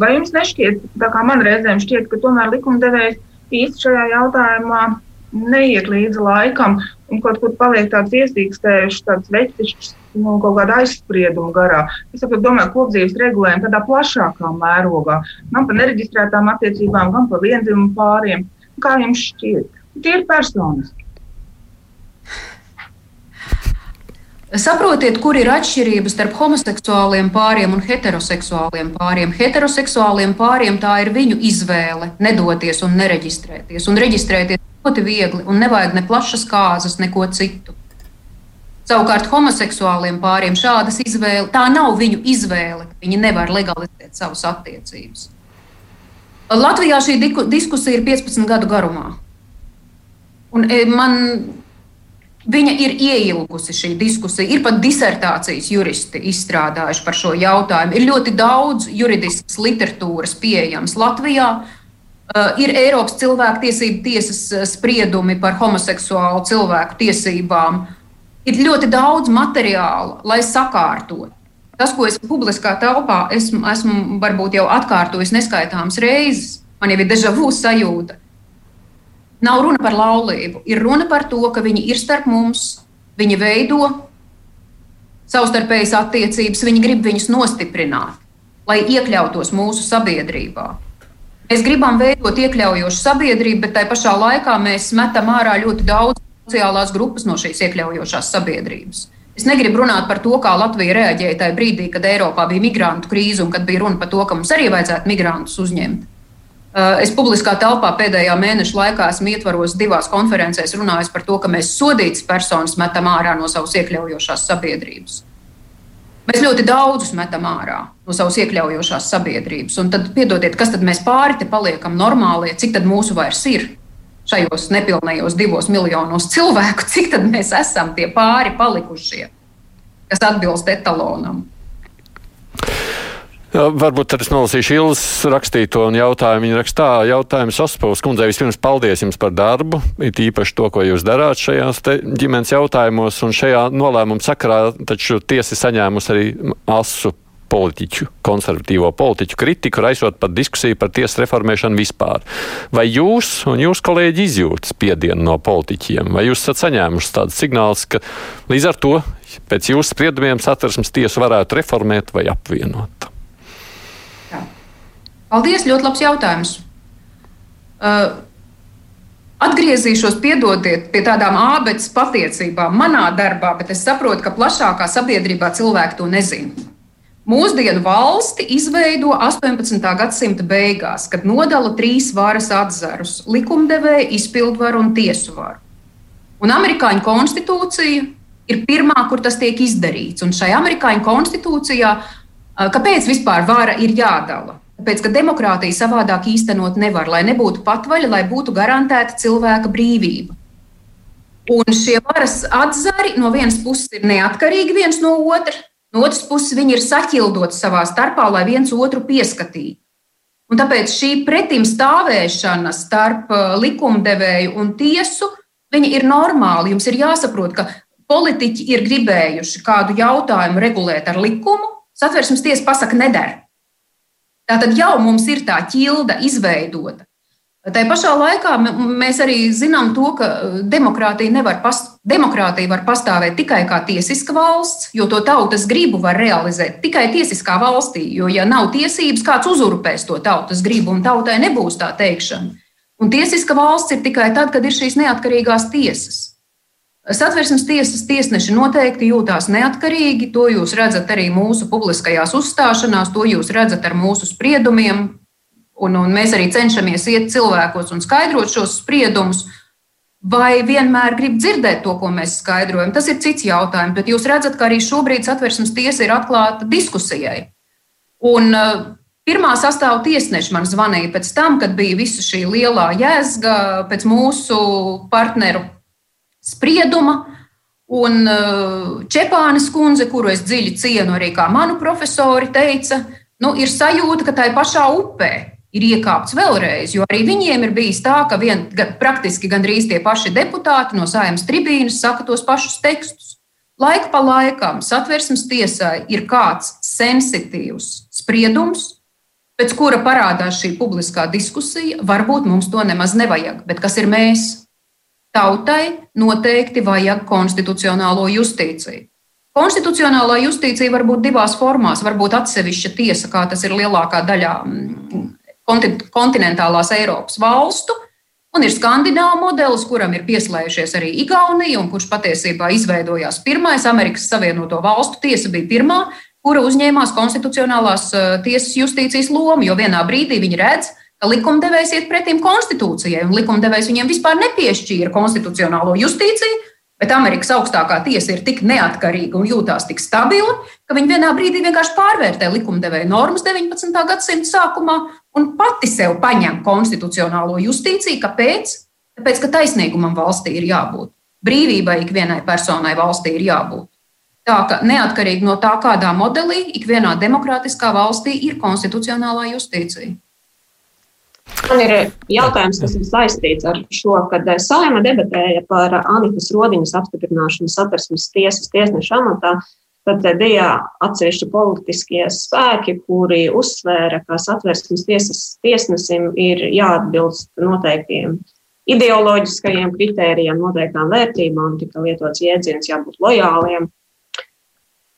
D: Vai jums nešķiet, tā kā man reizēm šķiet, ka tomēr likumdevējs īsti šajā jautājumā neiet līdzi laikam un kaut kur paliek tāds iesīkstējušs, tāds vecišķs, nu, kaut kāda aizsprieduma garā. Es saprotu, domāju, kopdzīves regulējumu tādā plašākā mērogā, gan par nereģistrētām attiecībām, gan par vienzimumu pāriem. Kā jums šķiet? Tie ir personiski.
C: Saprotiet, kur ir atšķirības starp homoseksuāliem pāriem un heteroseksuāliem pāriem. Heteroseksuāliem pāriem tā ir viņu izvēle nedoties un nereģistrēties. Un reģistrēties ļoti viegli, un nevajag ne plašas kāzas, neko citu. Savukārt homoseksuāliem pāriem šādas izvēles, tā nav viņu izvēle. Viņi nevar legalizēt savas attiecības. Latvijā šī diskusija ir 15 gadu garumā. Un e, man Viņa ir ieilgusi šī diskusija. Ir pat disertācijas juristi izstrādājuši par šo jautājumu. Ir ļoti daudz juridiskas literatūras pieejams Latvijā. Uh, ir Eiropas cilvēktiesību tiesas uh, spriedumi par homoseksuālu cilvēku tiesībām. Ir ļoti daudz materiāla, lai sakārtotu. Tas, ko es publiskā telpā esmu, esmu varbūt jau atkārtojis neskaitāmas reizes, man jau ir deja vu sajūta. Nav runa par laulību, ir runa par to, ka viņi ir starp mums, viņi veido savstarpējas attiecības, viņi grib viņus nostiprināt, lai iekļautos mūsu sabiedrībā. Mēs gribam veidot iekļaujošu sabiedrību, bet tai pašā laikā mēs metam ārā ļoti daudz sociālās grupas no šīs iekļaujošās sabiedrības. Es negribu runāt par to, kā Latvija reaģēja tajā brīdī, kad Eiropā bija migrantu krīze un kad bija runa par to, ka mums arī vajadzētu migrantus uzņemt. Uh, es publiskā telpā pēdējā mēneša laikā esmu ietvaros divās konferencēs runājis par to, ka mēs sodītas personas metam ārā no savas iekļaujošās sabiedrības. Mēs ļoti daudzus metam ārā no savas iekļaujošās sabiedrības. Un tad, piedodiet, kas tad mēs pāri te paliekam normālie, cik tad mūsu vairs ir šajos nepilnējos divos miljonos cilvēku, cik tad mēs esam tie pāri palikušie, kas atbilst etalonam.
B: Varbūt tad es nolasīšu Ilas rakstīto un jautājumu. Viņa rakstā jautājumu Ospavas kundzei. Vispirms paldies jums par darbu, it īpaši to, ko jūs darāt šajās ģimenes jautājumos. Un šajā nolēmuma sakarā taču tiesa saņēmusi arī asu politiķu, konservatīvo politiķu kritiku, raisot pat diskusiju par tiesas reformēšanu vispār. Vai jūs un jūs kolēģi izjūtat spiedienu no politiķiem, vai jūs esat saņēmuši tādus signālus, ka līdz ar to pēc jūsu spriedumiem satversmes tiesu varētu reformēt vai apvienot?
C: Paldies, ļoti labs jautājums. Uh, atgriezīšos, piedodiet, pie tādām ābeces patiecībām manā darbā, bet es saprotu, ka plašākā sabiedrībā cilvēki to nezina. Mūsdienu valsti izveido 18. gadsimta beigās, kad nodala trīs varas atzarus - likumdevēju, izpildvaru un tiesu varu. Un amerikāņu konstitūcija ir pirmā, kur tas tiek izdarīts. Un šai amerikāņu konstitūcijā, uh, kāpēc vispār vara ir jādala? Tāpēc, ka demokrātija savādāk īstenot nevar, lai nebūtu patvaļa, lai būtu garantēta cilvēka brīvība. Un šie varas atzari no vienas puses ir neatkarīgi viens no otra, no otras puses viņi ir saķildoti savā starpā, lai viens otru pieskatītu. Un tāpēc šī pretim stāvēšana starp uh, likumdevēju un tiesu ir normāla. Jums ir jāsaprot, ka politiķi ir gribējuši kādu jautājumu regulēt ar likumu, satversmes tiesa pasaka, nedara. Tātad jau mums ir tā ķilda izveidota. Tā pašā laikā mēs arī zinām to, ka uh, demokrātija, nevar past, demokrātija var pastāvēt tikai kā tiesiska valsts, jo to tautas gribu var realizēt tikai tiesiskā valstī. Jo, ja nav tiesības, kāds uzurpēs to tautas gribu, un tautai nebūs tā teikšana. Un tiesiska valsts ir tikai tad, kad ir šīs neatkarīgās tiesas. Satversmes tiesas tiesneši noteikti jūtās neatkarīgi. To jūs redzat arī mūsu publiskajās uzstāšanās, to jūs redzat ar mūsu spriedumiem. Un, un mēs arī cenšamies iet cilvēkos un skaidrot šos spriedumus. Vai vienmēr grib dzirdēt to, ko mēs skaidrojam? Tas ir cits jautājums, bet jūs redzat, ka arī šobrīd satversmes tiesa ir atklāta diskusijai. Un uh, pirmā sastāvā tiesneši man zvanīja pēc tam, kad bija visa šī lielā jēzga pēc mūsu partneru sprieduma. Un uh, Čepānis kundze, kuru es dziļi cienu arī kā manu profesori, teica, nu, ir sajūta, ka tai pašā upē ir iekāpts vēlreiz, jo arī viņiem ir bijis tā, ka vien, praktiski gandrīz tie paši deputāti no sājums tribīnas saka tos pašus tekstus. Laika pa laikam satversmes tiesai ir kāds sensitīvs spriedums, pēc kura parādās šī publiskā diskusija. Varbūt mums to nemaz nevajag, bet kas ir mēs? Tautai noteikti vajag konstitucionālo justīciju. Konstitucionālā justīcija var būt divās formās. Var būt atsevišķa tiesa, kā tas ir lielākā daļā mm, kontinentālās Eiropas valstu, un ir skandināvu modelis, kuram ir pieslējušies arī Igaunija, un kurš patiesībā izveidojās pirmais. Amerikas Savienoto Valstu tiesa bija pirmā, kura uzņēmās konstitucionālās eh, tiesas justīcijas lomu, jo vienā brīdī viņi redz, ka likumdevējs iet pretim konstitūcijai, un likumdevējs viņiem vispār nepiešķīra konstitucionālo justīciju. Bet Amerikas augstākā tiesa ir tik neatkarīga un jūtās tik stabila, ka viņi vienā brīdī vienkārši pārvērtē likumdevēja normas 19. gadsimta sākumā un pati sev paņem konstitucionālo justīciju. Kāpēc? Tāpēc, ka taisnīgumam valstī ir jābūt. Brīvībai ikvienai personai valstī ir jābūt. Tā ka neatkarīgi no tā, kādā modelī ikvienā demokrātiskā valstī ir konstitucionālā justīcija.
E: Man ir jautājums, kas ir saistīts ar šo, kad Saima debatēja par Anitas Rodiņas apstiprināšanu satversmes tiesas tiesneša amatā. Tad bija atsevišķi politiskie spēki, kuri uzsvēra, ka satversmes tiesas tiesnesim ir jāatbilst noteiktiem ideoloģiskajiem kritērijiem, noteiktām vērtībām, tika lietots jēdziens jābūt lojāliem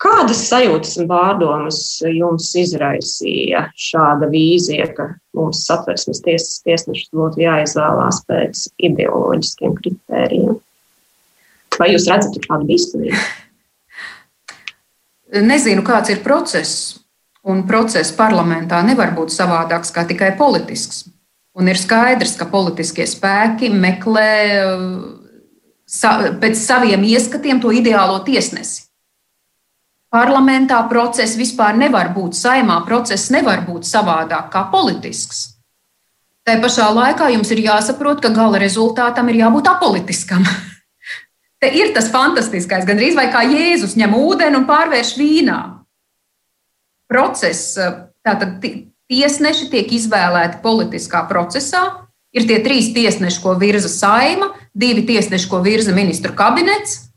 E: Kādas sajūtas un pārdomas jums izraisīja šāda vīzija, ka mums satversmes tiesas tiesnešus būtu jāizvēlās pēc ideoloģiskiem kritērijiem? vai jūs redzat kādu bīstamību?
C: Nezinu, kāds ir process, un process parlamentā nevar būt savādāks kā tikai politisks. Un ir skaidrs, ka politiskie spēki meklē sa, pēc saviem ieskatiem to ideālo tiesnesi. Parlamentā process vispār nevar būt, saimā process nevar būt savādāk kā politisks. Tā pašā laikā jums ir jāsaprot, ka gala rezultātam ir jābūt apolitiskam. Te ir tas fantastiskais, gan arī kā Jēzus ņem ūdeni un pārvērš vīnā. Process, tātad tiesneši tiek izvēlēti politiskā procesā. Ir tie trīs tiesneši, ko virza saima, divi tiesneši, ko virza ministru kabinets.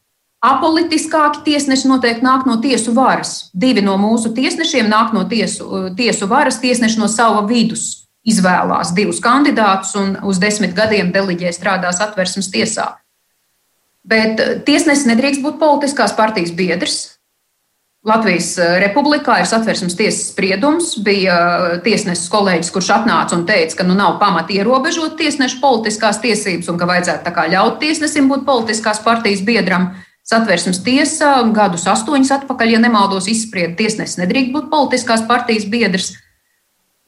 C: Apolitiskāki tiesneši noteikti nāk no tiesu varas. Divi no mūsu tiesnešiem nāk no tiesu, tiesu varas, tiesneši no sava vidus izvēlās divus kandidātus un uz desmit gadiem deliģē strādās atversmes tiesā. Bet eh, tiesnesis nedrīkst būt politiskās partijas biedrs. Latvijas eh, republikā ir satversmes tiesas spriedums. Bija eh, tiesnesis kolēģis, kurš atnāca un teica, ka nu nav pamata ierobežot tiesnešu politiskās tiesības un ka vajadzētu ļaut tiesnesim būt politiskās partijas biedram. Satversmes tiesa gadus astoņus atpakaļ, ja nemaldos, izsprieda, tiesnesis nedrīkst būt politiskās partijas biedrs.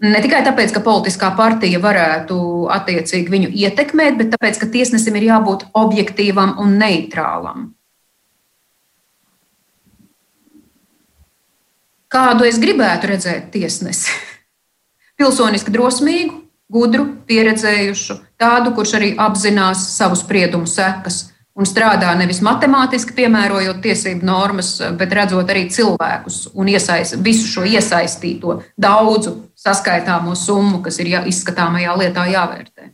C: Ne tikai tāpēc, ka politiskā partija varētu attiecīgi viņu ietekmēt, bet tāpēc, ka tiesnesim ir jābūt objektīvam un neitrālam. Kādu es gribētu redzēt tiesnesi? Pilsoniski drosmīgu, gudru, pieredzējušu, tādu, kurš arī apzinās savu spriedumu sekas un strādā nevis matemātiski piemērojot tiesību normas, bet redzot arī cilvēkus un iesaist, visu šo iesaistīto daudzu saskaitāmo summu, kas ir jā, izskatāmajā lietā jāvērtē.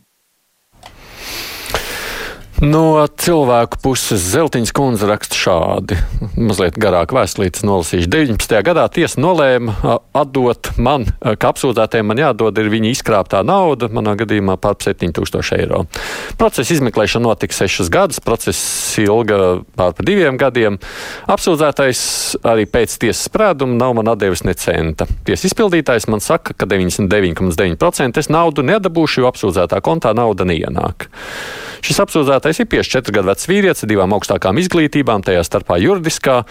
B: No cilvēku puses Zeltiņas kundze raksta šādi. Mazliet garāk vēstulītes nolasīšu. 19. gadā tiesa nolēma atdot man, ka apsūdzētiem man jādod ir viņa izkrāptā nauda, manā gadījumā pār 7000 eiro. Procesa izmeklēšana notika sešus gadus, process ilga pār pa diviem gadiem. Apsūdzētais arī pēc tiesas sprēduma nav man atdevis ne centa. Tiesa izpildītājs man saka, ka 99,9% es naudu nedabūšu, jo apsūdzētā kontā nauda neienāk. Šis apsūdzētais ir 54 gadu vecs vīrietis ar divām augstākām izglītībām, tajā starpā juridiskā.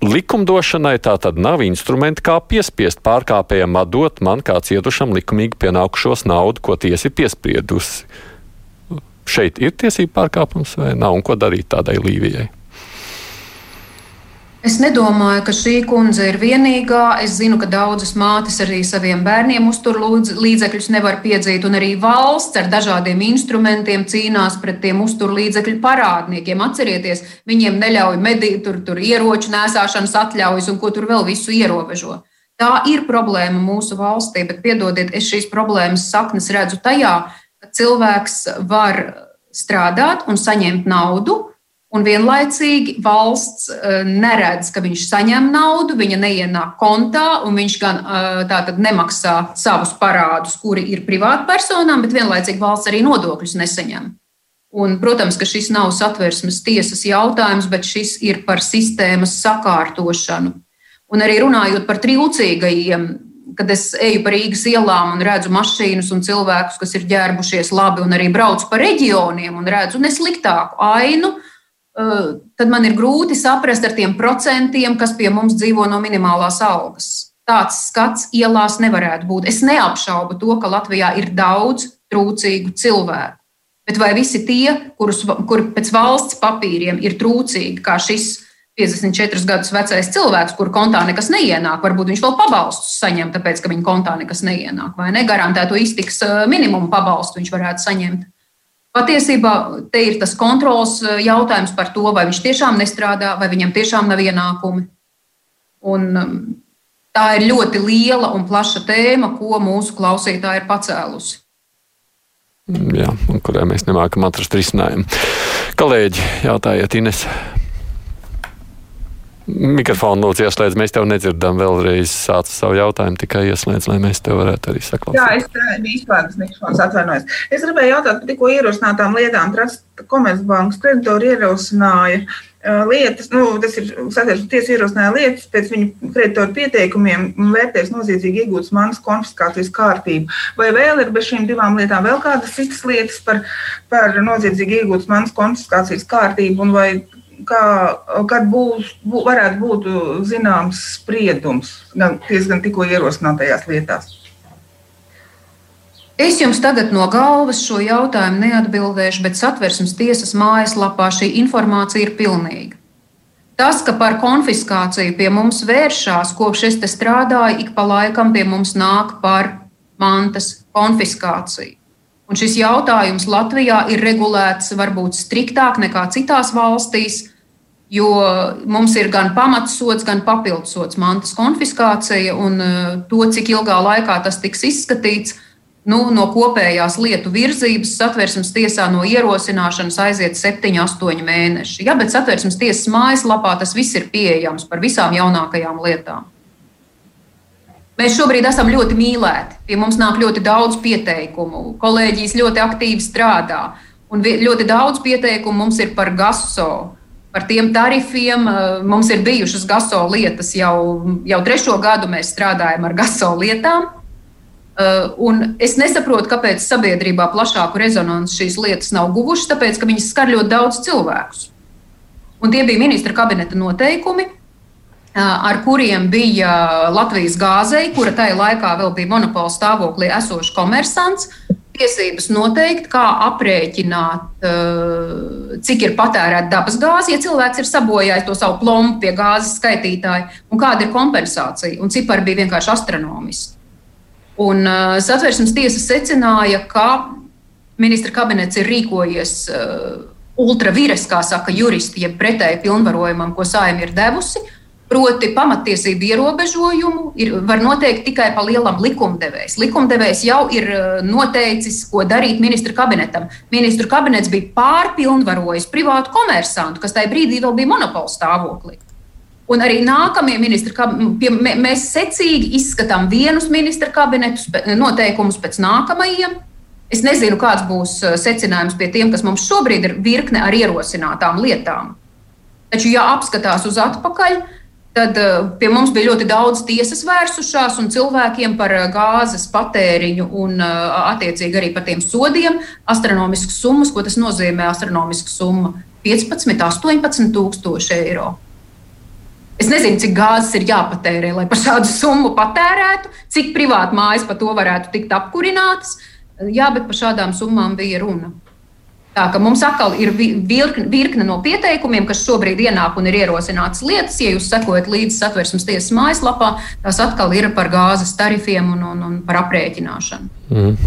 B: Likumdošanai tā tad nav instrumenti, kā piespiest pārkāpējiem atdot man kā cietušam likumīgi pienākušos naudu, ko tiesa ir piespriedusi. Šeit ir tiesība pārkāpums vai nav, un ko darīt tādai Līvijai?
C: Es nedomāju, ka šī kundze ir vienīgā. Es zinu, ka daudzas mātes arī saviem bērniem uztur līdzekļus nevar piedzīt, un arī valsts ar dažādiem instrumentiem cīnās pret tiem uztur līdzekļu parādniekiem. Atcerieties, viņiem neļauj medīt, tur, tur ieroču nēsāšanas atļaujas un ko tur vēl visu ierobežo. Tā ir problēma mūsu valstī, bet piedodiet, es šīs problēmas saknes redzu tajā, ka cilvēks var strādāt un saņemt naudu Un vienlaicīgi valsts uh, neredz, ka viņš saņem naudu, viņa neienāk kontā, un viņš gan uh, tātad nemaksā savus parādus, kuri ir privātpersonām, bet vienlaicīgi valsts arī nodokļus nesaņem. Un, protams, ka šis nav satversmes tiesas jautājums, bet šis ir par sistēmas sakārtošanu. Un arī runājot par trūcīgajiem, kad es eju pa Rīgas ielām un redzu mašīnas un cilvēkus, kas ir ģērbušies labi, un arī braucu pa reģioniem un redzu nesliktāku ainu, Eh, tad man ir grūti saprast ar tiem procentiem, kas pie mums dzīvo no minimālās algas. Tāds skats ielās nevarētu būt. Es neapšaubu to, ka Latvijā ir daudz trūcīgu cilvēku. Bet vai visi tie, kurus, kuri pēc valsts papīriem ir trūcīgi, kā šis 54 gadus vecais cilvēks, kur kontā nekas neienāk, varbūt viņš vēl pabalstus saņem, tāpēc ka viņa kontā nekas neienāk, vai negarantēto iztiks eh, minimumu pabalstu viņš varētu saņemt. Patiesībā te ir tas kontrols eh, jautājums par to, vai viņš tiešām nestrādā, vai viņam tiešām nav ienākumi. Un, um, tā ir ļoti liela un plaša tēma, ko mūsu klausītāji ir pacēlusi.
B: Jā, un kurai mēs nemākam atrast risinājumu. Kolēģi, jautājiet, Ines. Mikrofonu lūdzu ieslēdz, mēs tev nedzirdam vēlreiz sāc savu jautājumu, tikai ieslēdz, lai mēs tev varētu arī saklausīt.
D: Jā, es biju izslēgts mikrofons, atvainojos. Es gribēju jautāt par tikko ierosinātām lietām. Trust Komercbankas kreditori ierosināja uh, lietas, nu, tas ir satiekas tiesa ierosināja lietas pēc viņu kreditoru pieteikumiem vērtēs noziedzīgi iegūtas manas konfiskācijas kārtību. Vai vēl ir bez šīm divām lietām vēl kādas citas lietas par, par noziedzīgi iegūtas manas konfiskācijas kārtību un vai kā, kad būs, bū, varētu būt zināms spriedums gan diezgan tikko ierosinātajās lietās.
C: Es jums tagad no galvas šo jautājumu neatbildēšu, bet satversmes tiesas mājaslapā šī informācija ir pilnīga. Tas, ka par konfiskāciju pie mums vēršās, kopš es te strādāju, ik pa laikam pie mums nāk par mantas konfiskāciju. Un šis jautājums Latvijā ir regulēts varbūt striktāk nekā citās valstīs, jo mums ir gan pamatsots, gan papildsots mantas konfiskācija, un eh, to, cik ilgā laikā tas tiks izskatīts, nu, no kopējās lietu virzības satversmes tiesā no ierosināšanas aiziet 7, 8 mēneši. Ja, bet satversmes tiesas mājaslapā tas viss ir pieejams par visām jaunākajām lietām. Mēs šobrīd esam ļoti mīlēti. Pie mums nāk ļoti daudz pieteikumu. Kolēģijas ļoti aktīvi strādā. Un ļoti daudz pieteikumu mums ir par GASO. Par tiem tarifiem mums ir bijušas GASO lietas jau, jau trešo gadu. Mēs strādājam ar GASO lietām. Un es nesaprotu, kāpēc sabiedrībā plašāku rezonanci šīs lietas nav guvušas, tāpēc ka viņas skar ļoti daudz cilvēkus. Un tie bija ministra kabineta noteikumi, ar kuriem bija Latvijas gāzei, kura tajā laikā vēl bija monopola stāvoklī esošs komersants, tiesības noteikt, kā aprēķināt, cik ir patērēta dabas gāze, ja cilvēks ir sabojājis to savu plombu pie gāzes skaitītāja, un kāda ir kompensācija. Un cipari bija vienkārši astronomiski. Un satversmes tiesa secināja, ka ministra kabinets ir rīkojies ultravīres, kā saka juristi, jeb pretēji pilnvarojumam, ko saima ir devusi. Proti, pamatiesību ierobežojumu ir, var noteikt tikai pa lielam likumdevējs. Likumdevējs jau ir eh, noteicis, ko darīt ministra kabinetam. Ministru kabinets bija pārpilnvarojis privātu komersantu, kas tajā brīdī vēl bija monopola stāvoklī. Un arī nākamie ministri, mēs secīgi izskatām vienus ministra kabinetus, noteikumus pēc nākamajiem. Es nezinu, kāds būs eh, secinājums pie tiem, kas mums šobrīd ir virkne ar ierosinātām lietām. Taču, ja apskatās uz atpakaļ, Tad uh, pie mums bija ļoti daudz tiesas vērsušās, un cilvēkiem par uh, gāzes patēriņu un uh, attiecīgi arī par tiem sodiem astronomiskas summas, ko tas nozīmē astronomiska summa - 15, 18 tūkstoši eiro. Es nezinu, cik gāzes ir jāpatērē, lai par šādu summu patērētu, cik privāti mājas par to varētu tikt apkurinātas. Jā, bet par šādām summām bija runa. Tā ka mums atkal ir virkne, virkne no pieteikumiem, kas šobrīd ienāk un ir ierosinātas lietas. Ja jūs sekojat līdzi satversmes tiesas mājaslapā, tās atkal ir par gāzes tarifiem un, un, un par aprēķināšanu. Mm.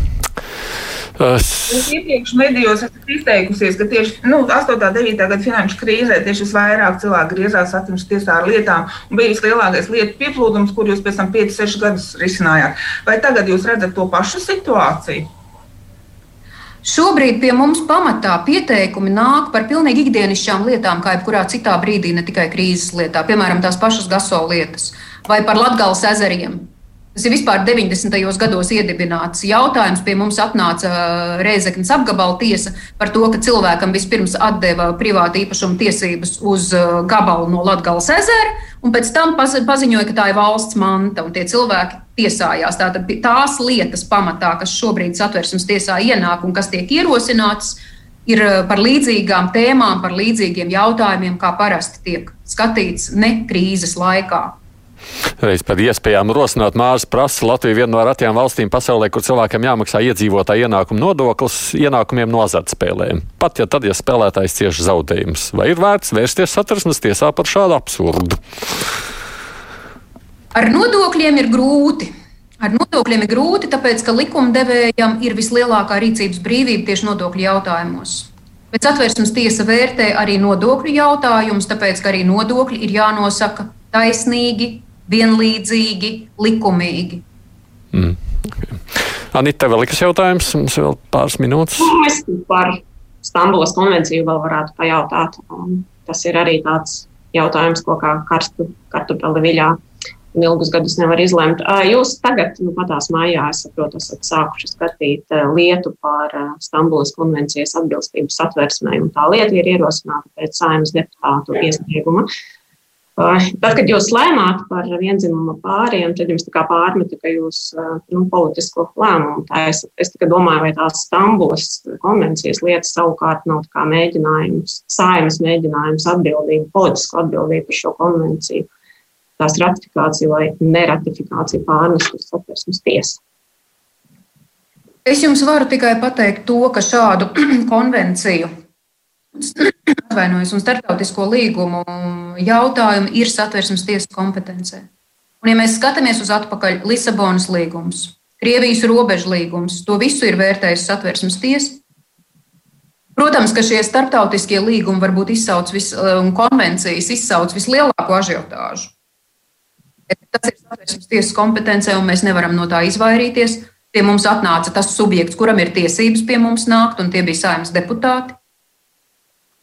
D: Es iepriekš medijos esmu izteikusies, ka tieši nu, 8. un 9. gada finanšu krīzē tieši visvairāk cilvēku griezās satversmes tiesā ar lietām un bija vislielākais lietu pieplūdums, kur jūs pēc tam 5-6 gadus risinājāt. Vai tagad jūs redzat to pašu situāciju?
C: Šobrīd pie mums pamatā pieteikumi nāk par pilnīgi ikdienišķām lietām, kā jebkurā citā brīdī, ne tikai krīzes lietā, piemēram, tās pašas gaso lietas vai par Latgales ezeriem. Tas ir vispār 90. gados iedibināts jautājums. Pie mums atnāca Reizeknas apgabala tiesa par to, ka cilvēkam vispirms atdeva privāta īpašuma tiesības uz gabalu no Latgales ezera, un pēc tam paziņoja, ka tā ir valsts manta, un tie cilvēki tiesājās. Tātad tās lietas pamatā, kas šobrīd satversmes tiesā ienāk un kas tiek ierosinātas, ir par līdzīgām tēmām, par līdzīgiem jautājumiem, kā parasti tiek skatīts ne krīzes laikā.
B: Reiz par iespējām rosināt Mārs prasa Latviju vienu no retajām valstīm pasaulē, kur cilvēkam jāmaksā iedzīvotāja ienākuma nodoklis ienākumiem no azartspēlēm. Pat ja tad, ja spēlētājs cieši zaudējumus, vai ir vērts vērsties satversmes tiesā par šādu absurdu?
C: Ar nodokļiem ir grūti. Ar nodokļiem ir grūti, tāpēc ka likumdevējam ir vislielākā rīcības brīvība tieši nodokļu jautājumos. Pēc atvērsmes tiesa vērtē arī nodokļu jautājumus, tāpēc ka arī nodokļi ir jānosaka taisnīgi, vienlīdzīgi, likumīgi.
B: Mm. Anita, vēl kas jautājums? Mums vēl pāris minūtes.
E: Nu, es par Stambulas konvenciju vēl varētu pajautāt. Tas ir arī tāds jautājums, ko kā karstu kartupeli viļā un ilgus gadus nevar izlemt. Jūs tagad, nu, patās mājā, es saprotu, esat sākuši skatīt lietu par Stambulas konvencijas atbilstību satversmē, un tā lieta ir ierosināta pēc saimnes deputātu iesnieguma. Tad, kad jūs lēmāt par vienzimuma pāriem, tad jums pārmeta, ka jūs nu, politisku lēmumu taisat. Es tikai domāju, vai tās Stambulas konvencijas lietas savukārt nav mēģinājums, saimas mēģinājums atbildību, politisku atbildību par šo konvenciju tās ratifikāciju vai neratifikāciju pārnest uz satversmes tiesu.
C: Es jums varu tikai pateikt to, ka šādu konvenciju, atvainojos, un starptautisko līgumu jautājumu ir satversmes tiesas kompetencē. Un, ja mēs skatāmies uz atpakaļ, Lisabonas līgums, Krievijas robežu līgums, to visu ir vērtējusi satversmes tiesa. Protams, ka šie starptautiskie līgumi varbūt izsauc vis, un konvencijas izsauc vislielāko ažiotāžu. Tas ir satversmes tiesas kompetencē, un mēs nevaram no tā izvairīties. Pie mums atnāca tas subjekts, kuram ir tiesības pie mums nākt, un tie bija saimnes deputāti.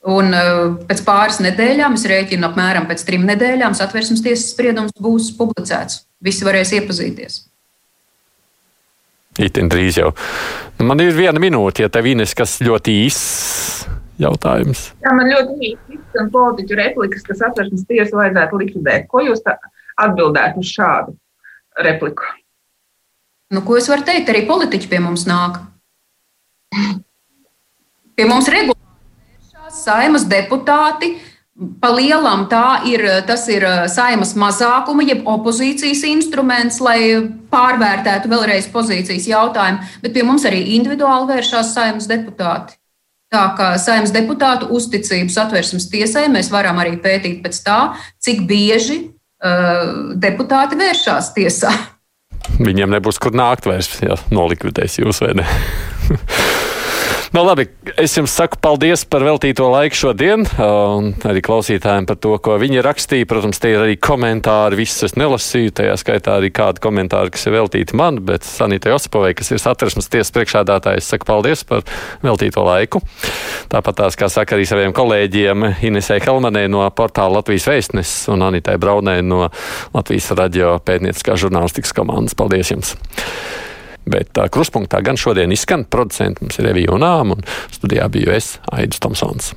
C: Un uh, pēc pāris nedēļām, es rēķinu, apmēram pēc trim nedēļām, satversmes tiesas spriedums būs publicēts. Visi varēs iepazīties.
B: Itin drīz jau. Nu, man ir viena minūte, ja tev ir kas ļoti īss jautājums.
D: Jā, man ļoti īsts un politiķu replikas, kas satversmes tiesu vajadzētu likvidēt. Ko jūs atbildētu uz šādu repliku?
C: Nu, ko es varu teikt? Arī politiķi pie mums nāk. Pie mums regulāri saimas deputāti. Pa lielam tā ir, ir uh, saimas mazākuma, jeb opozīcijas instruments, lai pārvērtētu vēlreiz pozīcijas jautājumu, bet pie mums arī individuāli vēršās saimas deputāti. Tā kā saimnes deputātu uzticību satversmes tiesai mēs varam arī pētīt pēc tā, cik bieži Uh, deputāti vēršās tiesā.
B: Viņiem nebūs kur nākt vairs, ja nolikvidēs jūs vai ne. Nu, labi, es jums saku paldies par veltīto laiku šodien, un arī klausītājiem par to, ko viņi rakstīja. Protams, tie ir arī komentāri, visus es nelasīju, tajā skaitā arī kādi komentāri, kas ir veltīti man, bet Sanītai Osipovai, kas ir satversmes tiesas priekšādātājs, saku paldies par veltīto laiku. Tāpat tās, kā saka arī saviem kolēģiem Inesē Helmanē no portāla Latvijas vēstneses un Anitai Braunē no Latvijas radio pētnieciskā žurnālistikas komandas. Paldies jums! Bet tā kruspunktā gan šodien izskan producents, mums ir Revija un Ām, un studijā biju es, Aidis Tomsons.